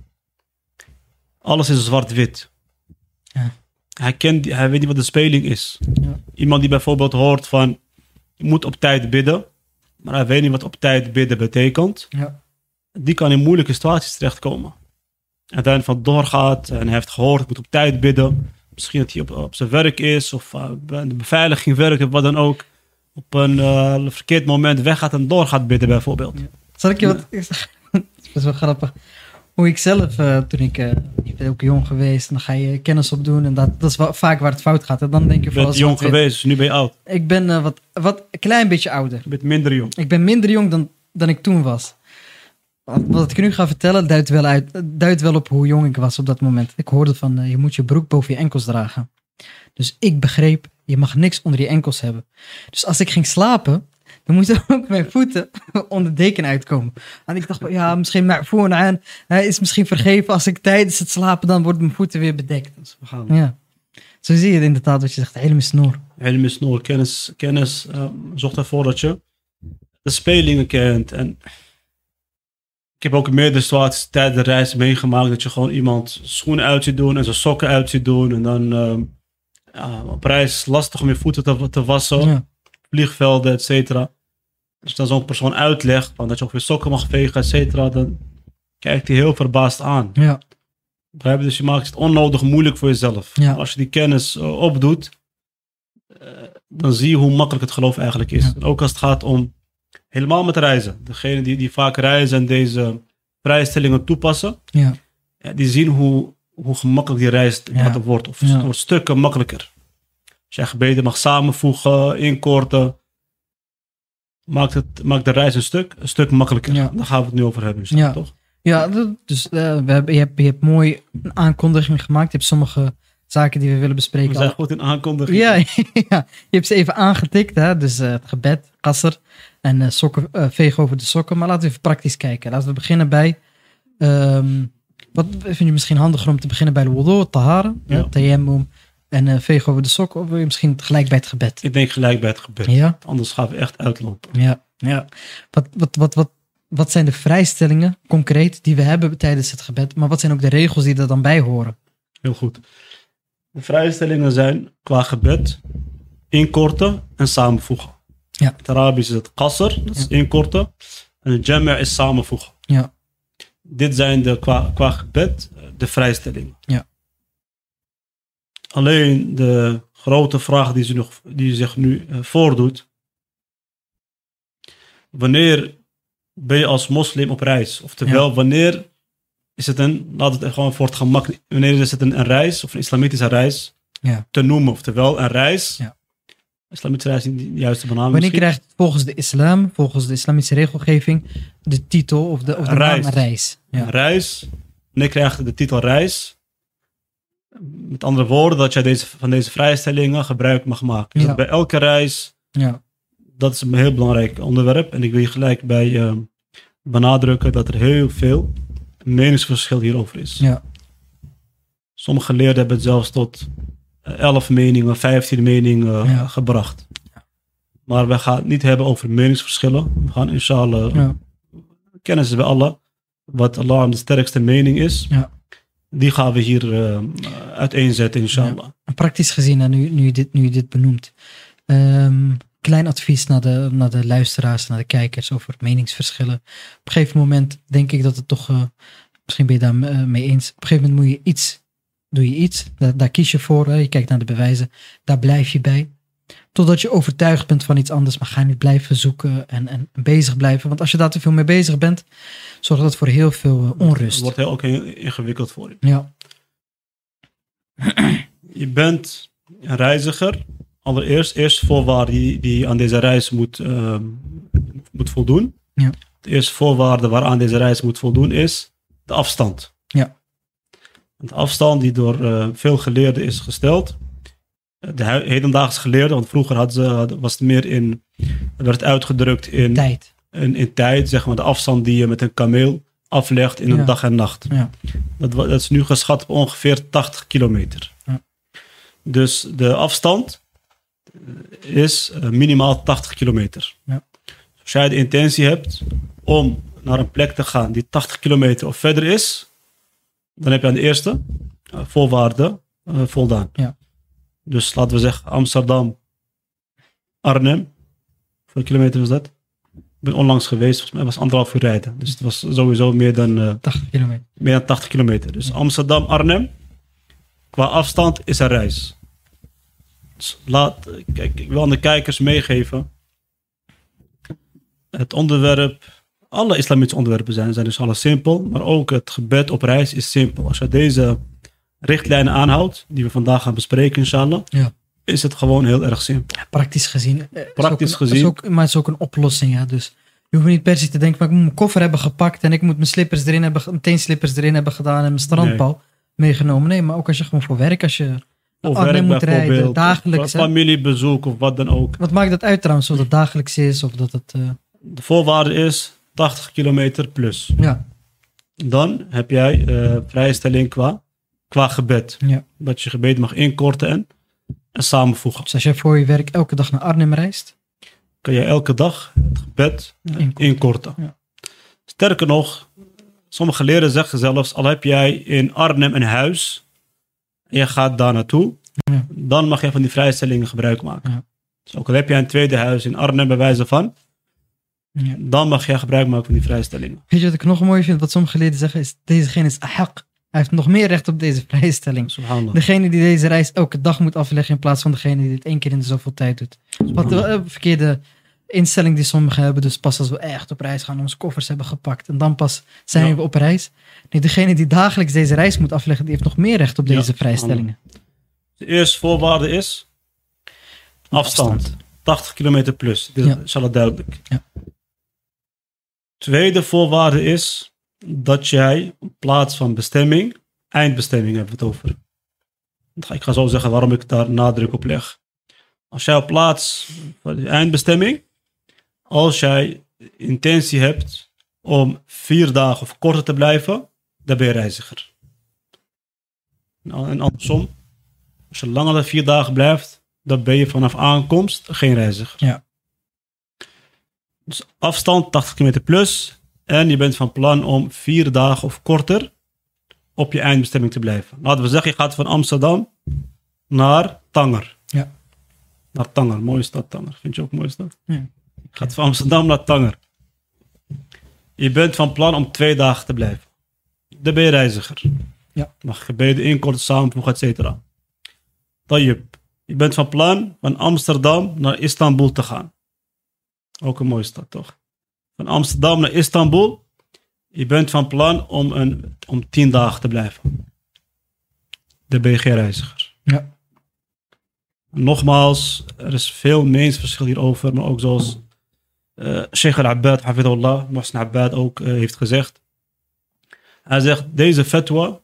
alles is zwart-wit. Ja. Hij, kent, hij weet niet wat de speling is. Ja. Iemand die bijvoorbeeld hoort van, je moet op tijd bidden, maar hij weet niet wat op tijd bidden betekent, ja, die kan in moeilijke situaties terechtkomen. En dan van doorgaat en hij heeft gehoord, ik moet op tijd bidden. Misschien dat hij op, op zijn werk is of uh, bij de beveiliging werkt of wat dan ook. Op een eh, verkeerd moment weggaat en doorgaat bidden bijvoorbeeld. Zal ik je wat... Het is wel grappig. Hoe ik zelf, eh, toen ik... eh, ik ben ook jong geweest. En dan ga je kennis opdoen. En dat, dat is wel vaak waar het fout gaat. En dan denk je Je bent jong geweest, dus nu ben je oud. Ik ben eh, wat, wat een klein beetje ouder. Je bent minder jong. Ik ben minder jong dan, dan ik toen was. Wat, ik nu ga vertellen duidt wel, uit, duidt wel op hoe jong ik was op dat moment. Ik hoorde van eh, je moet je broek boven je enkels dragen. Dus ik begreep, je mag niks onder je enkels hebben. Dus als ik ging slapen, dan moesten ook mijn voeten onder de deken uitkomen. En ik dacht, ja, misschien maar voor aan. Hij is misschien vergeven als ik tijdens het slapen, dan worden mijn voeten weer bedekt. Dus we gaan. Ja. Zo zie je inderdaad wat je zegt, helemaal snor. Helemaal snor. Kennis, kennis eh, zorgt ervoor dat je de spelingen kent. En ik heb ook meerdere situaties tijdens de reis meegemaakt dat je gewoon iemand schoenen uit ziet doen en zijn sokken uit ziet doen. En dan eh, ja, op reis lastig om je voeten te, te wassen. Ja. vliegvelden, et cetera. Als je dan zo'n persoon uitlegt van dat je ook weer sokken mag vegen, et cetera, dan kijkt hij heel verbaasd aan. Ja. Begrijp? Dus je maakt het onnodig moeilijk voor jezelf. Ja. Als je die kennis eh, opdoet, eh, dan zie je hoe makkelijk het geloof eigenlijk is. Ja. Ook als het gaat om helemaal met reizen. Degenen die, die vaak reizen en deze vrijstellingen toepassen, Ja. ja, die zien hoe, hoe gemakkelijk die reis Ja. wordt. Of het wordt stukken makkelijker. Als jij gebeden mag samenvoegen, inkorten, maakt, het, maakt de reis een stuk, een stuk makkelijker. Ja. Daar gaan we het nu over hebben. Dus toch? Ja, dus eh, we hebben, je, hebt, je hebt mooi een aankondiging gemaakt. Je hebt sommige zaken die we willen We bespreken. zijn al- goed in aankondiging. ja, ja, je hebt ze even aangetikt. Hè? Dus eh, het gebed, kasser en eh, sokken, eh, vegen over de sokken. Maar laten we even praktisch kijken. Laten we beginnen bij... ehm, wat vind je misschien handiger om te beginnen bij de wudu, tahara, Ja. ja. tayammum en eh vegen over de sokken? Of wil je misschien gelijk bij het gebed? Ik denk gelijk bij het gebed. Ja, Anders gaan we echt uitlopen. ja, ja. Wat, wat, wat, wat, wat zijn de vrijstellingen, concreet, die we hebben tijdens het gebed? Maar wat zijn ook de regels die er dan bij horen? Heel goed. De vrijstellingen zijn qua gebed inkorten en samenvoegen. Ja. Het Arabisch is het qasr, dat is inkorten. En het jama' is samenvoegen. Ja. Dit zijn de, qua, qua gebed eh, de vrijstellingen. Ja. Alleen de grote vraag die, ze nog, die zich nu eh, voordoet. Wanneer ben je als moslim op reis? Oftewel, wanneer is het een, laat het gewoon voor het gemak, wanneer is het een, een reis of een islamitische reis Ja. te noemen? Oftewel, een reis. Ja. Islamitische reis is niet de juiste benaming. Wanneer krijgt volgens de islam, volgens de islamitische regelgeving, de titel of de, of de Reis. naam reis? Ja. reis. Wanneer krijg je de titel reis? Met andere woorden, dat jij deze, van deze vrijstellingen gebruik mag maken. Dus Ja. bij elke reis, ja. dat is een heel belangrijk onderwerp. En ik wil je gelijk bij eh, benadrukken dat er heel veel meningsverschil hierover is. Ja. Sommige leerden hebben het zelfs tot 11 meningen, 15 meningen eh, Ja. gebracht. Maar we gaan het niet hebben over meningsverschillen. We gaan inshallah Ja. kennis bij Allah. Wat Allah de sterkste mening is. Ja. Die gaan we hier eh, uiteenzetten, inshallah. Praktisch gezien, en nu, nu, je dit, nu dit benoemt, ehm, klein advies naar de, naar de luisteraars, naar de kijkers over meningsverschillen. Op een gegeven moment denk ik dat het toch, eh, misschien ben je daar mee eens, op een gegeven moment moet je iets, doe je iets, daar, daar kies je voor, hè, je kijkt naar de bewijzen, daar blijf je bij. Totdat je overtuigd bent van iets anders, maar ga niet blijven zoeken en, en bezig blijven. Want als je daar te veel mee bezig bent, zorgt dat voor heel veel eh, Het onrust. wordt heel ook ingewikkeld voor je. Ja, Je bent een reiziger. Allereerst, eerste voorwaarde die, die aan deze reis moet, ehm, moet voldoen. Ja. De eerste voorwaarde waaraan deze reis moet voldoen is de afstand. De afstand die door eh, veel geleerden is gesteld. De hu- hedendaagse geleerden, want vroeger hadden ze, was het meer in, werd uitgedrukt in, tijd. in, in tijd, zeg maar de afstand die je met een kameel aflegt in een dag en nacht. Ja. Dat, dat is nu geschat op ongeveer 80 kilometer. Ja. Dus de afstand eh, is eh, minimaal 80 kilometer. Ja. Als jij de intentie hebt om naar een plek te gaan die 80 kilometer of verder is, dan heb je aan de eerste eh, voorwaarde eh, voldaan. Ja. Dus laten we zeggen Amsterdam, Arnhem. Hoeveel kilometer was dat? Ik ben onlangs geweest, volgens mij was het anderhalf uur rijden. Dus het was sowieso meer dan eh, 80 kilometer. meer dan 80 kilometer. Dus Amsterdam, Arnhem. Qua afstand is een reis. Dus laat, kijk, ik wil aan de kijkers meegeven. Het onderwerp, alle islamitische onderwerpen zijn, zijn dus alle simpel. Maar ook het gebed op reis is simpel. Als je deze richtlijnen aanhoudt, die we vandaag gaan bespreken, inshallah. Ja. Is het gewoon heel erg simpel. Praktisch gezien. eh, is Praktisch een- gezien. Is ook, maar het is ook een oplossing, ja. Dus je hoeft niet per se te denken, maar ik moet mijn koffer hebben gepakt en ik moet mijn slippers erin hebben, mijn teenslippers erin hebben gedaan en mijn strandbal meegenomen. Nee, maar ook als je gewoon voor werk, als je... Of werk moet rijden, dagelijks, of familiebezoek of wat dan ook. Wat maakt dat uit trouwens, of dat dagelijks is of dat het... eh, De voorwaarde is 80 kilometer plus. ja, Dan heb jij eh vrijstelling qua, qua gebed. ja. Dat je gebed mag inkorten en, en samenvoegen. Dus als jij voor je werk elke dag naar Arnhem reist, Kan je elke dag het gebed inkorten. inkorten. Ja. Sterker nog, sommige leren zeggen zelfs, al heb jij in Arnhem een huis en je gaat daar naartoe, Ja. dan mag je van die vrijstellingen gebruik maken. Ja. Dus ook al heb jij een tweede huis in Arnhem bij wijze van, Ja. dan mag jij gebruik maken van die vrijstellingen. Weet je wat ik nog mooi vind? Wat sommige leden zeggen is, dezegene is ahaq. Hij heeft nog meer recht op deze vrijstelling. Degene die deze reis elke dag moet afleggen in plaats van degene die dit één keer in de zoveel tijd doet. Wat de verkeerde instelling die sommigen hebben. Dus pas als we echt op reis gaan, onze koffers hebben gepakt. En dan pas zijn Ja. we op reis. Nee, degene die dagelijks deze reis moet afleggen, die heeft nog meer recht op Ja, deze vrijstellingen. De eerste voorwaarde is afstand. 80 kilometer plus. Dit Ja. is al duidelijk. Ja. Tweede voorwaarde is dat jij plaats van bestemming, eindbestemming hebben we het over. Ik ga zo zeggen waarom ik daar nadruk op leg. Als jij op plaats van eindbestemming, als jij intentie hebt om vier dagen of korter te blijven, dan ben je reiziger. Nou, En andersom, als je langer dan vier dagen blijft, dan ben je vanaf aankomst geen reiziger. Ja. Dus afstand 80 km plus. En je bent van plan om vier dagen of korter op je eindbestemming te blijven. Laten we zeggen, je gaat van Amsterdam naar Tanger. Ja. Naar Tanger, mooie stad Tanger. Vind je ook een mooie stad? Ja. Je gaat van Amsterdam naar Tanger. Je bent van plan om twee dagen te blijven. Dan ben je reiziger. Ja. Mag gebeden inkorten, samenvoegen, et cetera. Tayyip. Je bent van plan van Amsterdam naar Istanbul te gaan. Ook een mooie stad, toch? Van Amsterdam naar Istanbul. Je bent van plan om, een, om tien dagen te blijven. Dan ben je geen reiziger. Ja. Nogmaals, er is veel meningsverschil hierover, maar ook zoals eh Sheikh al-Abbad, hafidullah, Mohsen Abbad ook eh, heeft gezegd. Hij zegt, deze fatwa,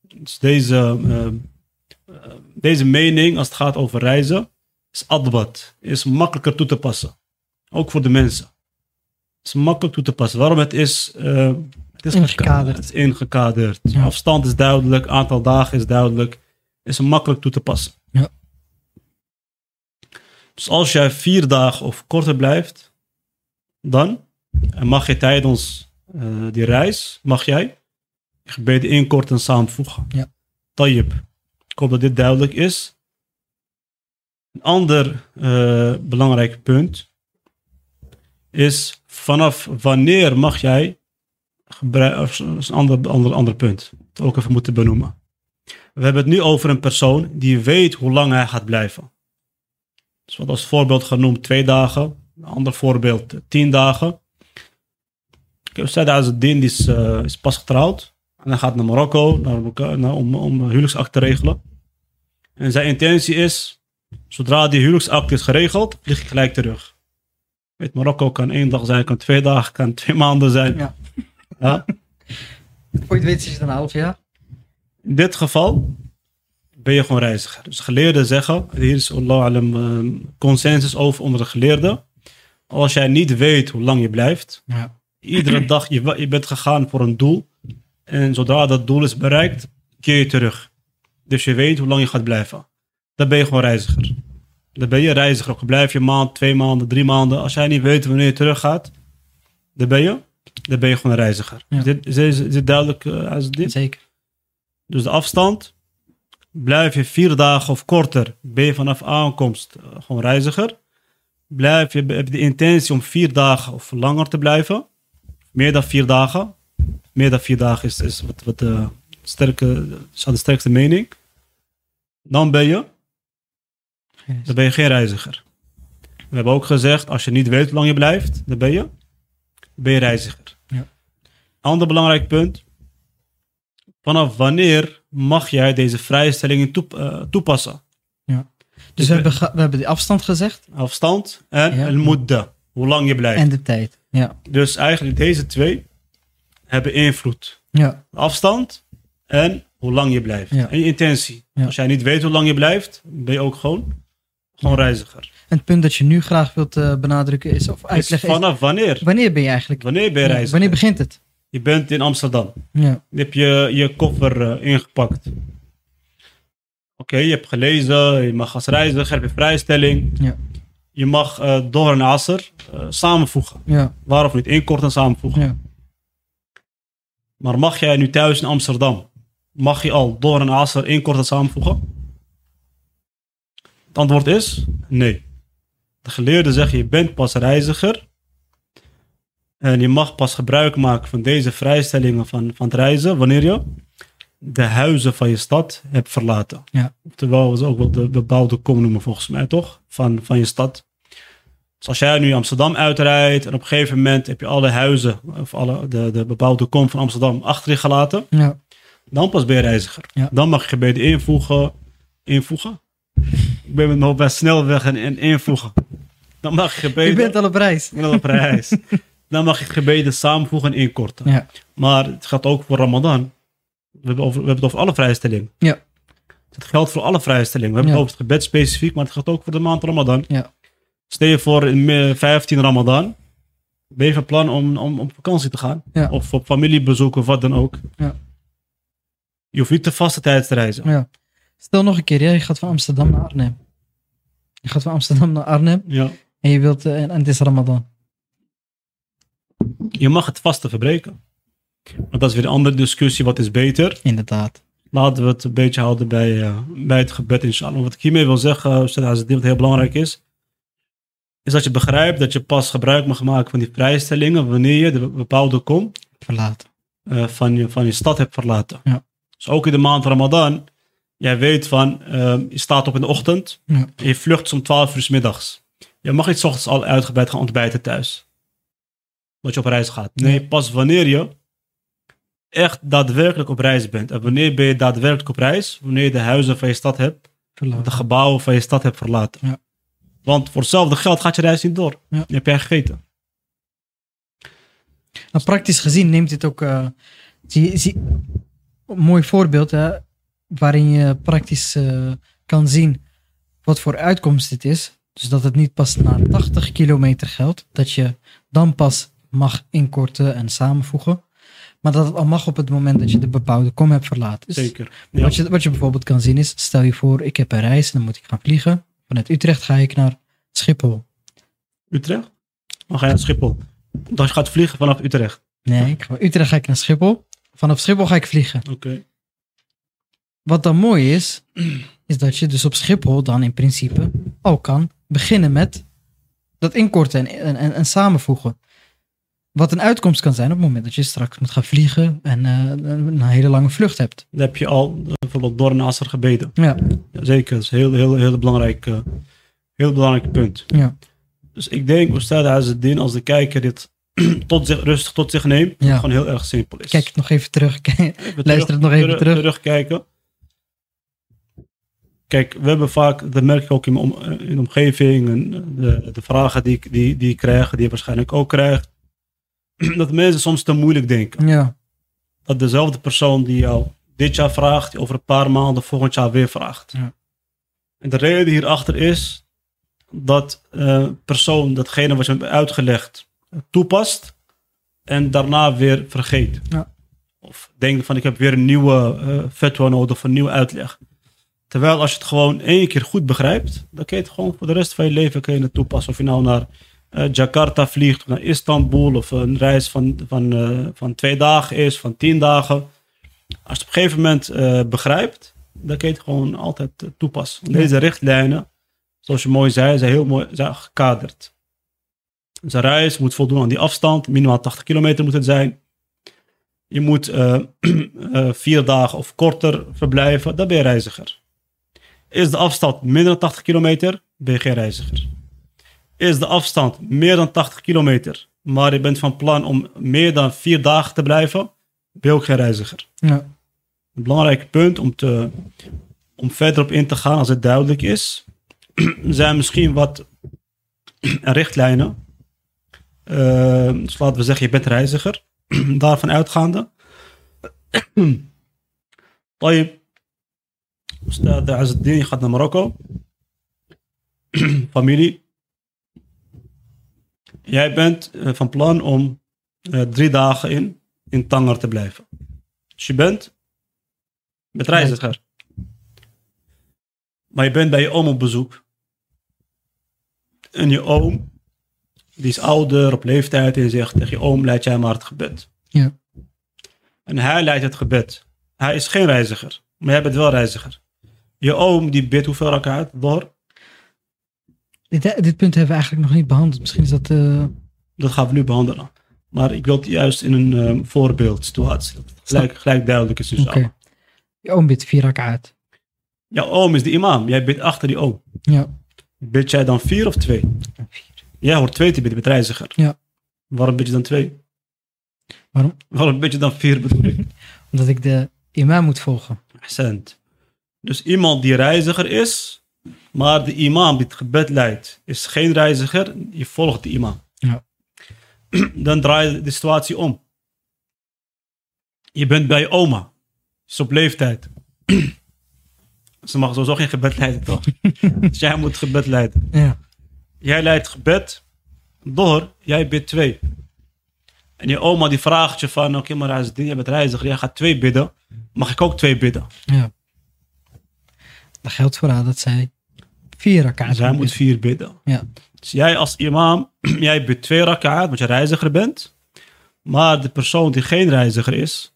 dus deze, eh, deze mening als het gaat over reizen, is adbat, is makkelijker toe te passen. Ook voor de mensen. Het is makkelijk toe te passen. Waarom? Het is, eh, het is Ingekaderd. Het is ingekaderd. Ja. Afstand is duidelijk, aantal dagen is duidelijk. Het is makkelijk toe te passen. Ja. Dus als jij vier dagen of korter blijft, dan mag je tijdens eh, die reis, mag jij gebeden inkorten en samenvoegen. Ja. Tayyip. Ik hoop dat dit duidelijk is. Een ander eh, belangrijk punt is vanaf wanneer mag jij dat is een ander, ander, ander punt, ook even moeten benoemen. We hebben het nu over een persoon die weet hoe lang hij gaat blijven. Dus wat als voorbeeld genoemd twee dagen, een ander voorbeeld tien dagen. Kijk, Said Azuddin die is, eh, is pas getrouwd en hij gaat naar Marokko naar, om, om een huwelijksakte te regelen. En zijn intentie is, zodra die huwelijksakte is geregeld, vlieg ik gelijk terug. Weet, Marokko kan één dag zijn, kan twee dagen, kan twee maanden zijn. Ja. Ja? Voor je weet is het een half jaar. In dit geval ben je gewoon reiziger. Dus geleerden zeggen, hier is Allah alam, eh, consensus over onder de geleerden. Als jij niet weet hoe lang je blijft, Ja. iedere dag, je, je bent gegaan voor een doel. En zodra dat doel is bereikt, keer je terug. Dus je weet hoe lang je gaat blijven. Dan ben je gewoon reiziger. Dan ben je reiziger. Ook blijf je een maand, twee maanden, drie maanden. Als jij niet weet wanneer je terug gaat, dan ben je, dan ben je gewoon een reiziger. Ja. Is, dit, is, dit- is dit duidelijk eh, als dit? Zeker. Dus de afstand, blijf je vier dagen of korter, ben je vanaf aankomst eh, gewoon reiziger. Blijf je, heb je de intentie om vier dagen of langer te blijven, meer dan vier dagen. Meer dan vier dagen is, is wat, wat de, sterke, is de sterkste mening. Dan ben je, dan ben je geen reiziger. We hebben ook gezegd, als je niet weet hoe lang je blijft, dan ben je, ben je reiziger. Ja. Ander belangrijk punt. Vanaf wanneer mag jij deze vrijstellingen toep- eh, toepassen? Dus we hebben, we hebben die afstand gezegd Afstand en Ja. mudda, hoe lang je blijft. en de tijd. Ja. Dus eigenlijk deze twee hebben invloed. Ja. Afstand en hoe lang je blijft. Ja. En je intentie. Ja. Als jij niet weet hoe lang je blijft, ben je ook gewoon, gewoon reiziger. En het punt dat je nu graag wilt eh, benadrukken is, of Dus uitleggen, is, vanaf wanneer? wanneer ben je eigenlijk? Wanneer ben je reiziger? wanneer begint het? Je bent in Amsterdam. Ja. Je hebt je, je koffer eh, ingepakt. Oké, je hebt gelezen, je mag als reiziger, heb je vrijstelling. Ja. Je mag eh door en eh, samenvoegen. Ja. Waarom niet? Inkort en samenvoegen. Ja. Maar mag jij nu thuis in Amsterdam, mag je al door en asser inkort en samenvoegen? Antwoord is nee. De geleerden zeggen je bent pas reiziger. En je mag pas gebruik maken van deze vrijstellingen van, van het reizen wanneer je de huizen van je stad hebt verlaten. Ja. Terwijl we ze ook wel de bebouwde kom noemen volgens mij toch? Van, van je stad. Dus als jij nu Amsterdam uitrijdt en op een gegeven moment heb je alle huizen of alle, de, de bebouwde kom van Amsterdam achter je gelaten, Ja. dan pas ben je reiziger. Ja. Dan mag je gebeden invoegen. Invoegen? Ik ben met mijn hoofd bij snelweg en, en invoegen. Dan mag je gebeden. Je bent al op reis. Ik ben al op reis. Dan mag je gebeden samenvoegen en inkorten. Ja. Maar het gaat ook voor Ramadan. We hebben, over, we hebben het over alle vrijstellingen. Ja. Het geldt voor alle vrijstellingen. We hebben Ja. het over het gebed specifiek, maar het gaat ook voor de maand Ramadan. Ja. Stel je voor in me- 15 Ramadan. Ben je van plan om, om op vakantie te gaan? Ja. Of op familiebezoek of wat dan ook. Ja. Je hoeft niet te vaste tijd te reizen. Ja. Stel nog een keer, ja, je gaat van Amsterdam naar Arnhem. Je gaat van Amsterdam naar Arnhem Ja. en je wilt, eh, en, en het is Ramadan. Je mag het vaste verbreken. Maar dat is weer een andere discussie. Wat is beter? Inderdaad. Laten we het een beetje houden bij, eh, bij het gebed, inshallah. Wat ik hiermee wil zeggen, het wat heel belangrijk is, is dat je begrijpt dat je pas gebruik mag maken van die vrijstellingen wanneer je de bepaalde kom Verlaten. eh, van, je, van je stad hebt verlaten. Ja. Dus ook in de maand Ramadan, jij weet van, eh, je staat op in de ochtend, Ja. en je vlucht om 12 uur 's middags. Je mag niet 's ochtends al uitgebreid gaan ontbijten thuis. Dat je op reis gaat. Nee, pas wanneer je echt daadwerkelijk op reis bent. En wanneer ben je daadwerkelijk op reis? Wanneer je de huizen van je stad hebt, Verlaten. de gebouwen van je stad hebt verlaten. Ja. Want voor hetzelfde geld gaat je reis niet door. Ja. Hebt jij gegeten. Nou, praktisch gezien neemt dit ook. eh, zie, zie, een mooi voorbeeld hè, waarin je praktisch eh, kan zien wat voor uitkomst dit is. Dus dat het niet pas na 80 kilometer geldt, dat je dan pas mag inkorten en samenvoegen. Maar dat het al mag op het moment dat je de bepaalde kom hebt verlaten. Dus Zeker. Ja. wat, je, wat je bijvoorbeeld kan zien is, stel je voor, ik heb een reis en dan moet ik gaan vliegen. Vanuit Utrecht ga ik naar Schiphol. Utrecht? Dan ga je naar Schiphol. Dan je gaat vliegen vanaf Utrecht. Nee, ik ga, Utrecht ga ik naar Schiphol. Vanaf Schiphol ga ik vliegen. Oké. Wat dan mooi is, is dat je dus op Schiphol dan in principe al kan beginnen met dat inkorten en, en, en, en samenvoegen. Wat een uitkomst kan zijn op het moment dat je straks moet gaan vliegen en eh, een hele lange vlucht hebt. Dan heb je al eh, bijvoorbeeld door een gebeden. Ja, Ja, zeker, dat is een heel, heel, heel, belangrijk, eh, heel belangrijk punt. ja, Dus ik denk, Ustad Azzedin, als de kijker dit tot zich, rustig tot zich neemt, Ja. gewoon heel erg simpel is. kijk het nog even terug. Luister het nog even terug. Terugkijken. Kijk, we hebben vaak, dat merk ik ook in om, in de omgeving, en de, de vragen die ik, die, die ik krijg, die je waarschijnlijk ook krijgt, dat mensen soms te moeilijk denken. Ja, Dat dezelfde persoon die jou dit jaar vraagt, die over een paar maanden volgend jaar weer vraagt. Ja. En de reden hierachter is dat eh persoon datgene wat je hebt uitgelegd toepast en daarna weer vergeet. Ja. Of denkt van ik heb weer een nieuwe eh fatwa nodig of een nieuwe uitleg. Terwijl als je het gewoon één keer goed begrijpt, dan kun je het gewoon voor de rest van je leven kun je het toepassen. Of je nou naar eh, Jakarta vliegt, of naar Istanbul, of een reis van, van, eh, van twee dagen is, van tien dagen. Als je het op een gegeven moment eh, begrijpt, dan kun je het gewoon altijd toepassen. Deze richtlijnen, zoals je mooi zei, zijn heel mooi zijn gekaderd. Dus een reis moet voldoen aan die afstand, minimaal 80 kilometer moet het zijn. Je moet vier dagen of korter verblijven, dan ben je reiziger. Is de afstand minder dan 80 kilometer, ben je geen reiziger. Is de afstand meer dan 80 kilometer, maar je bent van plan om meer dan vier dagen te blijven, ben je ook geen reiziger. Ja. Een belangrijk punt om, te, om verder op in te gaan als het duidelijk is, zijn misschien wat richtlijnen. Eh, dus laten we zeggen, je bent reiziger. Daarvan uitgaande. je Ustad Azzeddin, je gaat naar Marokko. Familie. Jij bent eh, van plan om eh, drie dagen in, in Tanger te blijven. Dus je bent met reiziger. Maar je bent bij je oom op bezoek. En je oom, die is ouder, op leeftijd, en zegt tegen je oom, leid jij maar het gebed. Ja. En hij leidt het gebed. Hij is geen reiziger, maar jij bent wel reiziger. Je oom, die bidt hoeveel rakaat door? dit, dit punt hebben we eigenlijk nog niet behandeld. Misschien is dat... eh, Dat gaan we nu behandelen. Maar ik wil het juist in een um, voorbeeldsituatie. Dat het gelijk, gelijk duidelijk is. Oké. Okay. Je oom bidt vier rakaat. Jouw oom is de imam. Jij bidt achter die oom. Ja. Bid jij dan vier of twee? Vier. Jij hoort twee te bidden met reiziger. Ja. Waarom bid je dan twee? Waarom? Waarom bid je dan vier bedoel? Omdat ik de imam moet volgen. Accent. Dus iemand die reiziger is, maar de imam die het gebed leidt, is geen reiziger. Je volgt de imam. Ja. Dan draai je de situatie om. Je bent bij je oma. Is op leeftijd. Ze mag sowieso geen gebed leiden, toch? dus jij moet gebed leiden. Ja. Jij leidt gebed door, jij bidt twee. En je oma die vraagt je van, oké okay, maar als jij bent reiziger, jij gaat twee bidden. Mag ik ook twee bidden? Ja. Dat geldt voor haar dat zij vier rakaat Zij moet vier bidden. Ja. Dus jij als imam, jij bidt twee rakaat, want je reiziger bent. Maar de persoon die geen reiziger is,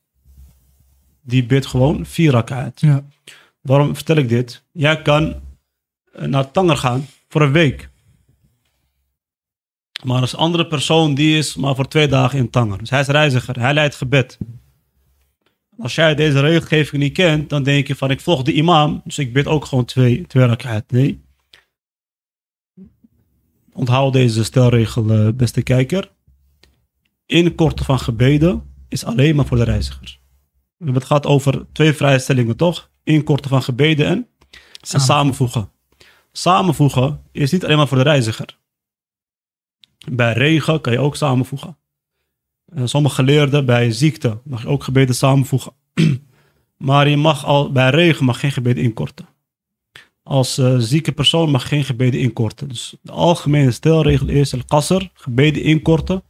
die bidt gewoon vier rak'at. Ja. Waarom vertel ik dit? Jij kan eh, naar Tanger gaan voor een week. Maar als andere persoon die is maar voor twee dagen in Tanger. Dus hij is reiziger, hij leidt gebed. Als jij deze regelgeving niet kent, dan denk je van ik volg de imam, dus ik bid ook gewoon twee, twee rak'at. Nee. Onthoud deze stelregel, eh, beste kijker. Inkorten van gebeden is alleen maar voor de reiziger. We hebben het gehad over twee vrijstellingen, toch? Inkorten van gebeden en, en Samen. samenvoegen. Samenvoegen is niet alleen maar voor de reiziger. Bij regen kan je ook samenvoegen. Eh, sommige geleerden bij ziekte mag je ook gebeden samenvoegen. maar je mag al bij regen mag geen gebeden inkorten. Als eh, zieke persoon mag geen gebeden inkorten. Dus de algemene stelregel is: el qasr, gebeden inkorten,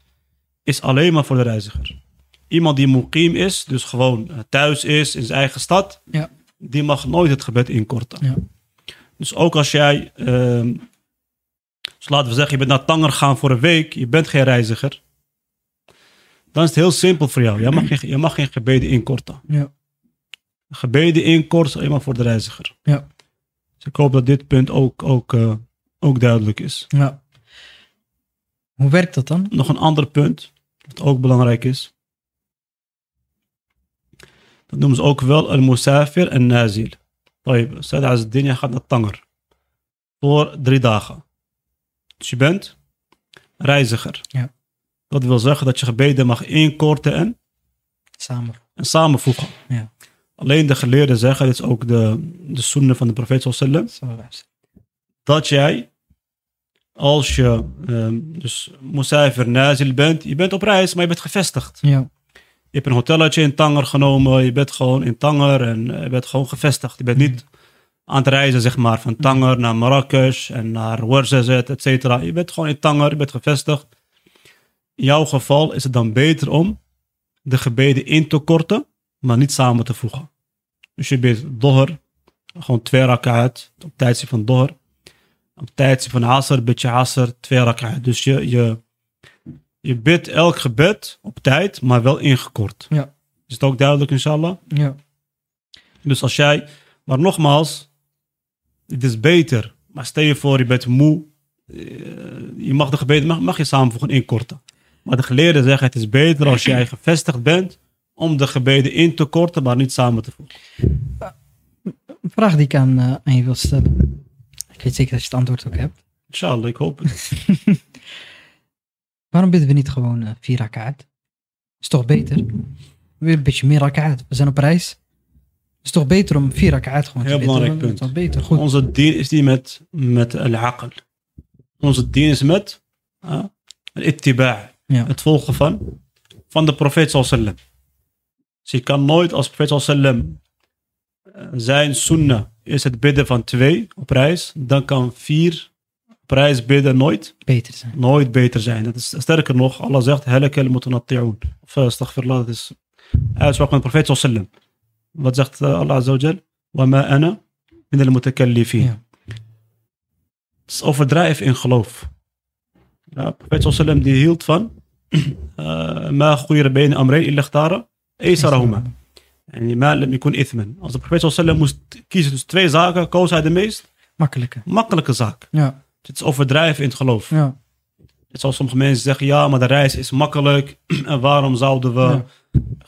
is alleen maar voor de reiziger. Iemand die muqim is, dus gewoon eh, thuis is in zijn eigen stad, Ja. die mag nooit het gebed inkorten. Ja. Dus ook als jij, ehm, dus laten we zeggen, je bent naar Tanger gaan voor een week, je bent geen reiziger, dan is het heel simpel voor jou. Je mag geen, je mag gebeden inkorten. Ja. Gebeden inkorten alleen maar voor de reiziger. Ja. Dus ik hoop dat dit punt ook, ook, eh, ook duidelijk is. Ja. Hoe werkt dat dan? Nog een ander punt, wat ook belangrijk is. Dat noemen ze ook wel al-Musafir en Nazil. Sayyid Azdinia gaat naar Tanger. Voor drie dagen. Dus je bent reiziger. Ja. Dat wil zeggen dat je gebeden mag inkorten en, Samen. en samenvoegen. Ja. Alleen de geleerden zeggen, dit is ook de, de sunne van de profeet sallallahu alaihi wasallam, Zo, dat jij, als je ehm, dus musafir nazil bent, je bent op reis, maar je bent gevestigd. Ja. Je hebt een hotelletje in Tanger genomen. Je bent gewoon in Tanger en eh, je bent gewoon gevestigd. Je bent niet aan het reizen, zeg maar, van Tanger naar Marrakesh en naar Ouarzazate, et cetera. Je bent gewoon in Tanger, je bent gevestigd. In jouw geval is het dan beter om de gebeden in te korten, maar niet samen te voegen. Dus je bidt doher, gewoon twee rak'at op tijdstip van doher. Op tijdstip van asr bid je asr, twee rak'at. Dus je, je, je bidt elk gebed op tijd, maar wel ingekort. Ja. Is het ook duidelijk, inshallah? Ja. Dus als jij, maar nogmaals, het is beter. Maar stel je voor, je bent moe. eh, Je mag de gebeden, mag, mag je samenvoegen inkorten. Maar de geleerden zeggen, het is beter als jij gevestigd bent om de gebeden in te korten, maar niet samen te voegen. Een vraag die ik aan, eh, aan je wil stellen. Ik weet zeker dat je het antwoord ook hebt. Inshallah, ik hoop het. Waarom bidden we niet gewoon eh, vier rakaat? Is toch beter? Weer een beetje meer rakaat. We zijn op reis. Is toch beter om vier rakaat gewoon Heel te bidden? belangrijk Dat punt. is beter. Goed. Onze dien is die met, met al-aql. Onze dien is met uh, al-ittiba'. Ja. Het volgen van, van de profeet sallam. Dus je kan nooit als profeet sallam uh, zijn sunnah is het bidden van twee op reis. Dan kan vier op reis bidden nooit, Beter zijn. nooit beter zijn. Dat is, sterker nog, Allah zegt halakel mutanatti'un. Of uh, astaghfirullah, dat is uitspraak van de profeet sallam. Wat zegt uh, Allah azza wa ma ana min al-mutakallifin. Ja. Het is overdrijven in geloof. Ja, profeet sallam die hield van uh, ma khuyra bayna amrayn illa ikhtara aysarahuma. En ma lam yakun ithman. Als de profeet sallam moest kiezen tussen twee zaken, koos hij de meest Makkelijker. makkelijke zaak. Ja. Het is overdrijven in het geloof. Ja. Zoals sommige mensen zeggen, ja, maar de reis is makkelijk. en waarom zouden we Ja.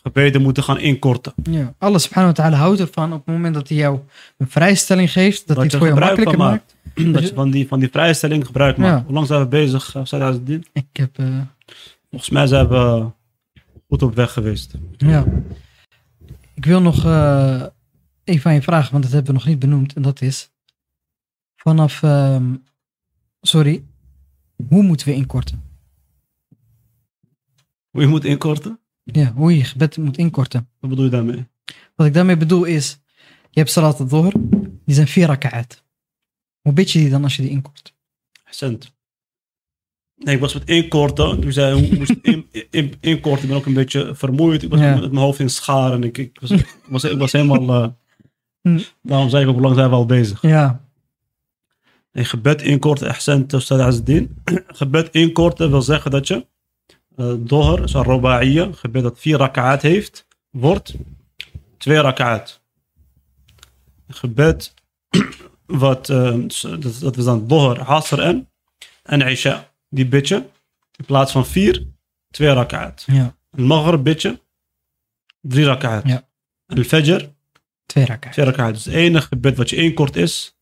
Gebeden moeten gaan inkorten? ja. Allah subhanahu wa ta'ala houdt ervan op het moment dat hij jou een vrijstelling geeft. Dat, Dat hij je het voor jou van makkelijker maakt. dat je van die, van die vrijstelling gebruik maakt. Ja. Hoe lang zijn we bezig, uh, Said Azzuddin? Ik heb... eh, Volgens mij zijn we goed op weg geweest. Ja. Ik wil nog eh, even aan je vragen, want dat hebben we nog niet benoemd. En dat is, vanaf, ehm, sorry, hoe moeten we inkorten? Hoe je moet inkorten? Ja, hoe je gebed moet inkorten. Wat bedoel je daarmee? Wat ik daarmee bedoel is, je hebt salat al-dhuhr, die zijn vier raka'at. Hoe bid je die dan als je die inkort? Cent. Nee, ik was met inkorten. Toen zei hoe moest ik in, in, inkorten. Ik ben ook een beetje vermoeid. Ik was Ja. met mijn hoofd in scharen. Ik, ik, was, ik, was, ik was helemaal... eh, Hm. daarom zei ik ook, hoe lang zijn we al bezig? Ja, Nee, gebed inkorten, ahsan, Ustad Azzuddin. gebed inkorten wil zeggen dat je Dohr is een Roba'iyya, een gebed dat vier rak'aat heeft, wordt twee rak'aat. Gebed wat, uh, dat, is dan Dohr, Asr en, en Isha. Die bidje, in plaats van vier, twee rak'aat. Ja. Een Maghrib bidje, drie rak'aat. Ja. En Fajr, Twee rakken. twee rak'aat. Dus het enige gebed wat je inkort is,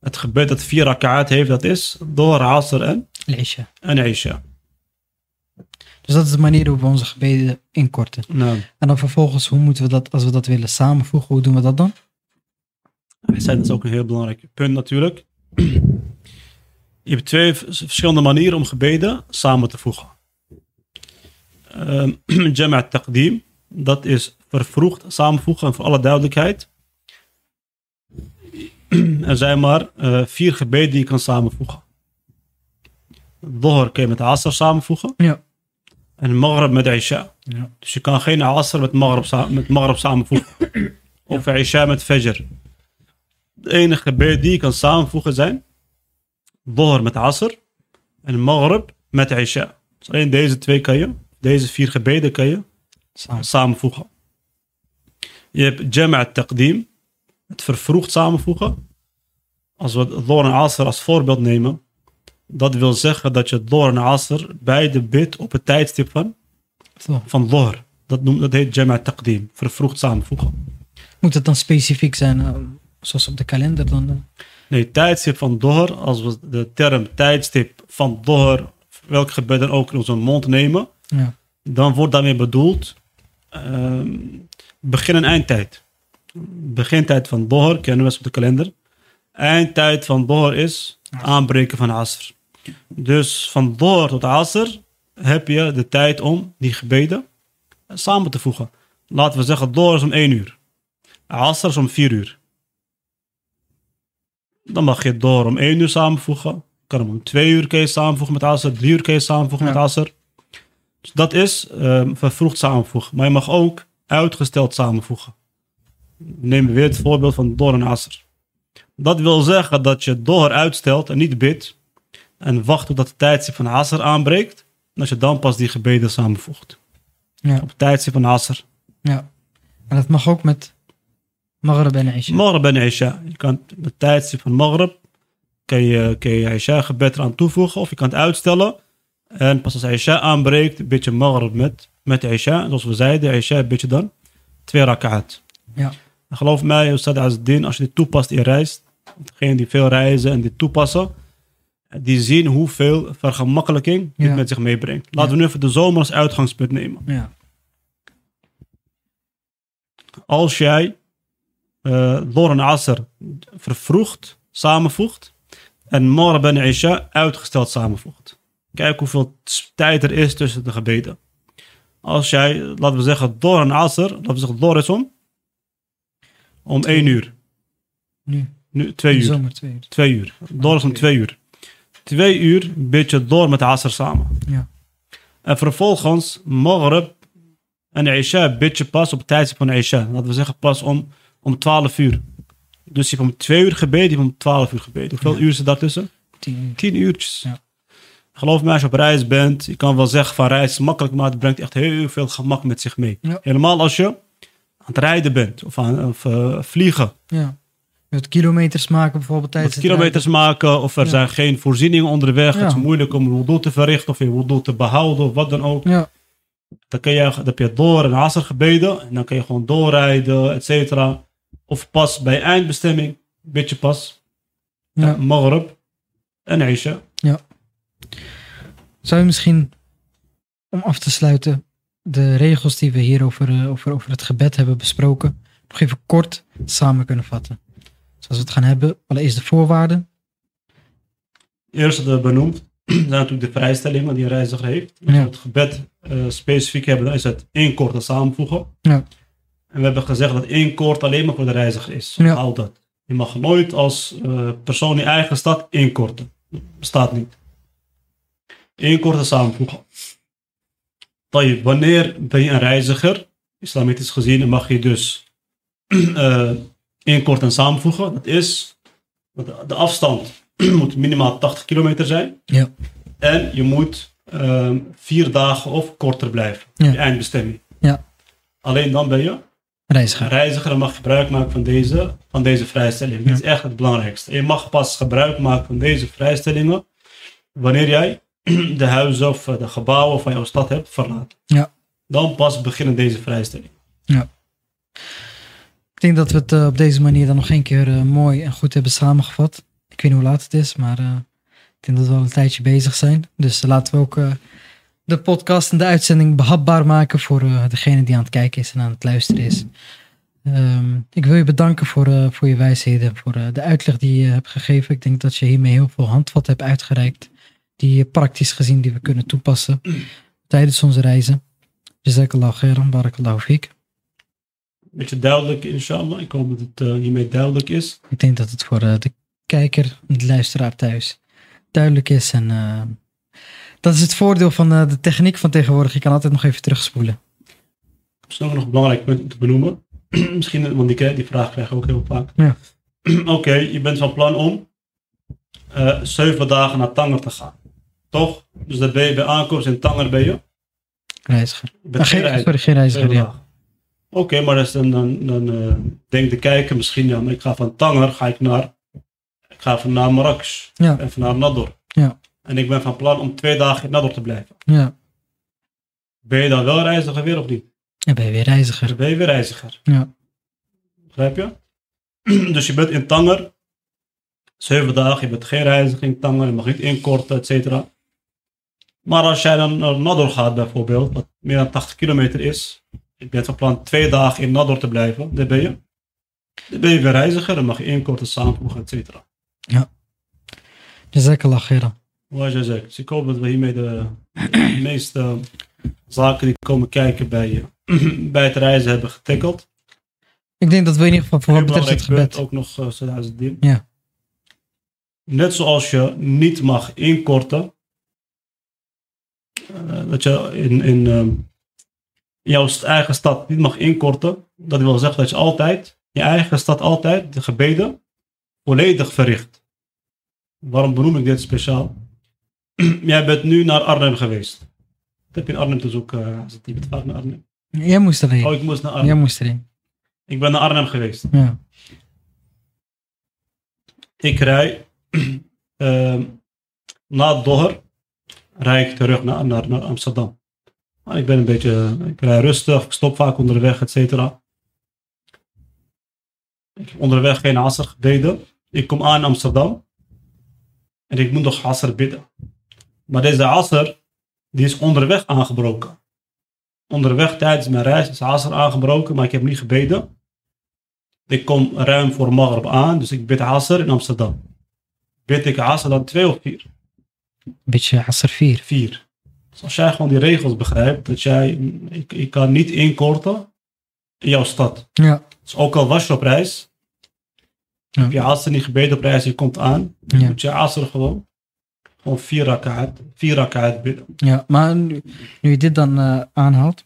het gebed dat vier rak'aat heeft, dat is Dohr, Asr en, Isha. en Isha. Dus dat is de manier hoe we onze gebeden inkorten. Nou, En dan vervolgens, hoe moeten we dat, als we dat willen samenvoegen, hoe doen we dat dan? Dat is ook een heel belangrijk punt natuurlijk. Je hebt twee verschillende manieren om gebeden samen te voegen. Ehm, Jama' taqdim, dat is vervroegd samenvoegen en voor alle duidelijkheid. Er zijn maar eh, vier gebeden die je kan samenvoegen. Dhuhr kun je met Asr samenvoegen Ja. En Maghrib met Isha. Ja. Dus je kan geen Asr met Maghrib, sa- met samenvoegen. of Isha met Fajr. De enige gebed die je kan samenvoegen zijn Dhuhr met Asr en Maghrib met Isha. Dus alleen deze twee kan je, deze vier gebeden kan je Samen. samenvoegen. Je hebt Jama' taqdim, het vervroegd samenvoegen. Als we Dhuhr en Asr als voorbeeld nemen, dat wil zeggen dat je Dhuhr en Asr beide bidt op het tijdstip van van Dhuhr. Dat, noemt, dat heet Jama' taqdim, vervroegd samenvoegen. Moet het dan specifiek zijn, eh, zoals op de kalender dan? Nee, tijdstip van Dhuhr, als we de term tijdstip van Dhuhr, welk gebed dan ook in onze mond nemen, Ja. dan wordt daarmee bedoeld ehm, begin- en eindtijd. Begintijd van Dhuhr kennen we op de kalender. Eindtijd van Dhuhr is aanbreken van Asr. Dus van Dhuhr tot Asr heb je de tijd om die gebeden samen te voegen. Laten we zeggen, Dhuhr is om 1 uur. Asr is om 4 uur. Dan mag je Dhuhr om 1 uur samenvoegen. Kan hem om 2 uur je samenvoegen met Asr. 3 uur je samenvoegen Ja. met Asr. Dus dat is ehm, vervroegd samenvoegen. Maar je mag ook uitgesteld samenvoegen. Neem weer het voorbeeld van Dor en Asr. Dat wil zeggen dat je Dor uitstelt en niet bidt. En wacht totdat de tijdstip van Asr aanbreekt. En dat je dan pas die gebeden samenvoegt. Ja. Op het tijdstip van Asr. ja. En dat mag ook met Maghrib en Isha. Maghrib en Isha. Je kan het tijdstip van Maghrib. Kun je, kun je Isha gebed eraan toevoegen. Of je kan het uitstellen. En pas als Isha aanbreekt, bid je Maghrib met, met Isha. Zoals we zeiden, Isha bid je dan twee rakaat. Ja. En geloof mij, Ustad Azdin, als je dit toepast in reis, degenen die veel reizen en dit toepassen, die zien hoeveel vergemakkelijking dit Ja. met zich meebrengt. Laten Ja. we nu even de zomer als uitgangspunt nemen. Ja. Als jij eh door een Asr vervroegd samenvoegt en Maghrib en Isha uitgesteld samenvoegt. Kijk hoeveel tijd er is tussen de gebeden. Als jij, laten we zeggen, door een Asr, laten we zeggen, door is om, om 1 uur. Nu. Nu, 2 in de uur. zomer twee uur. Twee uur. Door is om twee twee uur. Twee uur bid je door met Asr samen. Ja. En vervolgens Maghrib en Isha bid je pas op het tijdstip van Isha. Laten we zeggen pas om, om 12 uur. Dus je hebt om twee uur gebeden, je hebt om 12 uur gebeden. Hoeveel Ja. uur er daartussen? Tien uur. 10 uurtjes. Ja. Geloof me, als je op reis bent, je kan wel zeggen van reis is makkelijk, maar het brengt echt heel veel gemak met zich mee. Ja. Helemaal als je aan het rijden bent of, aan, of eh, vliegen. Ja. Wilt kilometers maken bijvoorbeeld tijdens het kilometers maken of er Ja. zijn geen voorzieningen onderweg. Ja. Het is moeilijk om wudu te verrichten of je wudu te behouden of wat dan ook. Ja. Dan, kun je, dan heb je door en asr gebeden en dan kun je gewoon doorrijden, et cetera. Of pas bij eindbestemming, bid je pas, Ja. ja. Maghrib en Isha. Zou je misschien, om af te sluiten, de regels die we hier over, eh, over, over het gebed hebben besproken, nog even kort samen kunnen vatten? Als we het gaan hebben, allereerst de voorwaarden. Eerst de benoemd zijn natuurlijk de vrijstellingen die een reiziger heeft. Als Ja. we het gebed eh, specifiek hebben, dan is het één kort en samenvoegen. Ja. En we hebben gezegd dat één kort alleen maar voor de reiziger is. Ja. Houd dat. Je mag nooit als eh, persoon in eigen stad inkorten. Bestaat niet. Eén kort en samenvoegen. Wanneer ben je een reiziger? Islamitisch gezien mag je dus eh inkort en samenvoegen. Dat is, de afstand moet minimaal 80 kilometer zijn. Ja. En je moet ehm, vier dagen of korter blijven. Ja. Je eindbestemming. Ja. Alleen dan ben je Reiziger. reiziger en mag gebruik maken van deze, van deze vrijstelling. Dit is echt het belangrijkste. Je mag pas gebruik maken van deze vrijstellingen wanneer jij de huizen of eh, de gebouwen van jouw stad hebt verlaten. Ja. Dan pas beginnen deze vrijstellingen. Ik denk dat we het eh, op deze manier dan nog één keer eh, mooi en goed hebben samengevat. Ik weet niet hoe laat het is, maar eh, ik denk dat we al een tijdje bezig zijn. Dus laten we ook de podcast en de uitzending behapbaar maken voor degene die aan het kijken is en aan het luisteren is. Ehm, ik wil je bedanken voor, eh, voor je wijsheden, voor de uitleg die je hebt gegeven. Ik denk dat je hiermee heel veel handvatten hebt uitgereikt, die je praktisch gezien die we kunnen toepassen tijdens onze reizen. Jazakallah khairan, barakallahu fiek. Beetje duidelijk, inshallah. Ik hoop dat het eh, hiermee duidelijk is. Ik denk dat het voor eh, de kijker en de luisteraar thuis duidelijk is. En eh, dat is het voordeel van de techniek van tegenwoordig. Je kan altijd nog even terugspoelen. Misschien ook nog een belangrijk punt om te benoemen. Misschien, want die, die vraag krijg ik ook heel vaak. Ja. Oké, je bent van plan om zeven dagen naar Tanger te gaan. Toch? Dus dan ben je bij aankomst in Tanger ben je. Reiziger. Ah, geen sorry, geen reiziger. Ja. Oké, maar dus dan, dan, dan denkt de kijker misschien, ja, maar ik ga van Tanger ga ik naar, ik ga van naar Marrakesh. Ja. En van naar Nador. Ja. En ik ben van plan om twee dagen in Nador te blijven. ja. Ben je dan wel reiziger weer of niet? En ben je weer reiziger. Dan ben je weer reiziger. Ja. Begrijp je? dus je bent in Tanger. Zeven dagen, je bent geen reiziger in Tanger. Je mag niet inkorten, et cetera. Maar als jij dan naar Nador gaat bijvoorbeeld, wat meer dan 80 kilometer is. Je bent van plan twee dagen in Nador te blijven. Dan ben je, dan ben je weer reiziger. Dan mag je inkorten, samenvoegen, et cetera. Jazakallah khairan. Wat je zegt. Dus ik hoop dat we hiermee de, de meeste zaken die komen kijken bij, je, bij het reizen hebben getackeld. Ik denk dat we in ieder geval voor wat betreft het gebed. Ook nog uh. Ja. Net zoals je niet mag inkorten. eh, dat je in, in ehm, jouw eigen stad niet mag inkorten. Dat wil zeggen dat je altijd, je eigen stad altijd, de gebeden volledig verricht. Waarom benoem ik dit speciaal? Jij bent nu naar Arnhem geweest. Wat heb je in Arnhem te zoeken? eh, vaak naar Arnhem. Jij moest erin. Oh, ik moest naar Arnhem. Jij moest erin. Ik ben naar Arnhem geweest. Ja. Ik rij ehm, na Doher rij ik terug naar, naar, naar Amsterdam. Ik ben een beetje, ik rij rustig, ik stop vaak onderweg, et cetera. Ik heb onderweg geen asr gebeden. Ik kom aan in Amsterdam en ik moet nog asr bidden. Maar deze asr, die is onderweg aangebroken. Onderweg tijdens mijn reis is asr aangebroken, maar ik heb niet gebeden. Ik kom ruim voor Maghrib aan, dus ik bid Asr in Amsterdam. Bid ik Asr dan twee of vier? Een beetje Asr 4. Vier. Dus als jij gewoon die regels begrijpt, dat jij, ik, ik kan niet inkorten in jouw stad. Ja. Dus ook al was je op reis, Ja. heb je niet gebeden op reis, je komt aan, Ja. moet je Asr gewoon, gewoon vier rakaat, vier rakaat bidden. Ja, maar nu, nu je dit dan eh, aanhaalt,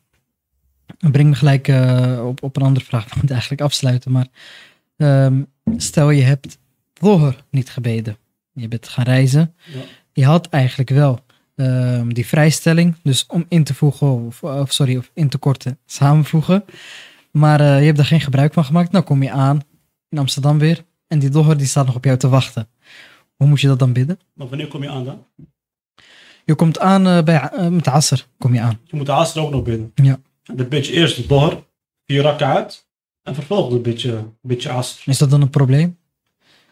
breng me gelijk eh, op, op een andere vraag. We moeten eigenlijk afsluiten, maar ehm, stel je hebt Dhuhr niet gebeden. Je bent gaan reizen. Ja. Je had eigenlijk wel ehm, die vrijstelling, dus om in te voegen, of, of sorry, of in te korten, samenvoegen. Maar eh, je hebt er geen gebruik van gemaakt. Nou kom je aan in Amsterdam weer en die Dhuhr die staat nog op jou te wachten. Hoe moet je dat dan bidden? Maar wanneer kom je aan dan? Je komt aan eh, bij, eh, met Asr, kom je aan. Je moet de Asr ook nog bidden. Ja. Dan bid je eerst de Dohr, vier rakaat, en vervolgens bid je, bid je Asr. Is dat dan een probleem?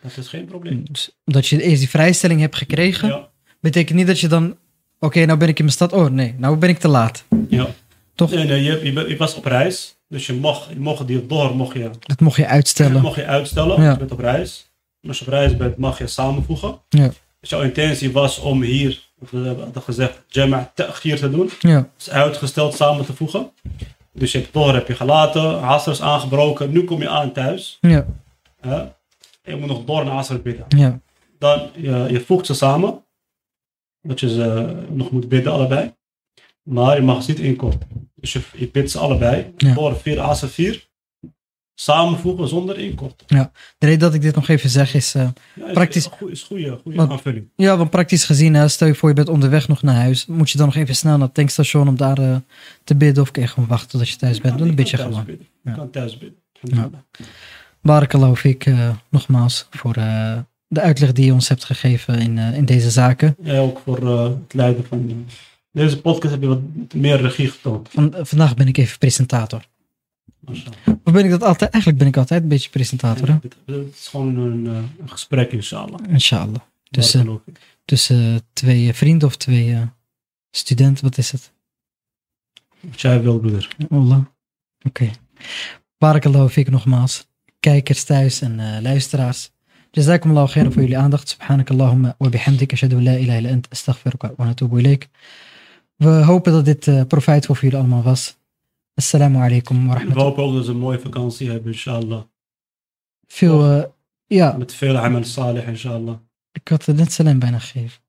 Dat is geen probleem. Dus omdat je eerst die vrijstelling hebt gekregen, Ja, betekent niet dat je dan, oké, nou ben ik in mijn stad. Oh nee, nou ben ik te laat. ja. Toch? Nee, nee, je, je, was op reis, dus je mocht, je mocht die door mocht je, Dat mocht je uitstellen. mocht je uitstellen. Ja. Je bent op reis. En als je op reis bent, mag je samenvoegen. Ja. Dus jouw intentie was om hier, of we hebben gezegd, Jama' ta'khir te doen. Ja, Dus uitgesteld samen te voegen. Dus je hebt door heb je gelaten, Asr is aangebroken, nu kom je aan thuis. ja? En je moet nog door naar Asr bidden. ja, Dan, je, je voegt ze samen. Dat je ze nog moet bidden allebei. Maar je mag ze niet inkorten. Dus je, je bidt ze allebei. Ja. Door 4, Asr 4. samenvoegen zonder inkorten. De reden dat ik dit nog even zeg is, Ja, is- Praktisch- Is, goede, goede Want- aanvulling. ja, want praktisch gezien, hè, stel je voor je bent onderweg nog naar huis, moet je dan nog even snel naar het tankstation om daar eh, te bidden of kun je gewoon wachten tot je thuis bent? Dan een beetje gewoon. Ja. kan thuis bidden. Alhamdulillah. Barakallahu fik, eh nogmaals, voor de uitleg die je ons hebt gegeven in, eh, in deze zaken. Ja, ook voor eh, het leiden van eh, deze podcast heb je wat meer regie getoond. Van, eh, vandaag ben ik even presentator. Of ben ik dat altijd? Eigenlijk ben ik altijd een beetje presentator? Ja, Het is gewoon een, eh, een gesprek, inshallah. Inshallah. Dus eh, fik. tussen twee eh, vrienden of twee eh, studenten, wat is het? Wat jij wil, broeder. Allah. Oké. Barakallahu fik nogmaals. Kijkers thuis en eh, luisteraars. Jazakumullahu khairan voor jullie aandacht. Subhanakallahumma wa bihamdik. Ashadu la ilaha illa ant. Astaghfiruka wa natubu ilayk. We hopen dat dit eh profijtvol voor jullie allemaal was. Assalamu alaikum wa We rahmatullah. hopen ook dat ze een mooie vakantie hebben, inshallah. Veel, eh, ja, Met veel amal salih, inshallah. ik had het net salam bijna gegeven.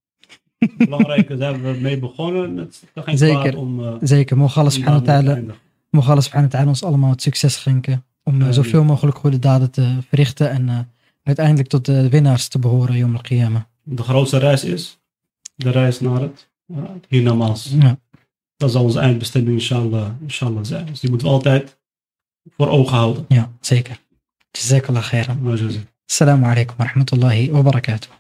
Belangrijk, daar hebben we mee begonnen. Het is geen Zeker. om... eh, Zeker. Mogen Allah subhanahu wa ta'ala eindigen. Mogen Allah subhanahu wa ta'ala ons allemaal het succes schenken. Om zoveel mogelijk goede daden te verrichten. En uiteindelijk tot de winnaars te behoren, Yom al-Qiyamah. De grootste reis is de reis naar het uh, hiernamaals. Ja. Dat zal onze eindbestemming inshallah, inshallah zijn. Dus die moeten we altijd voor ogen houden. ja, zeker. Jazakallah khairan. Assalamu alaikum wa rahmatullahi wa barakatuh.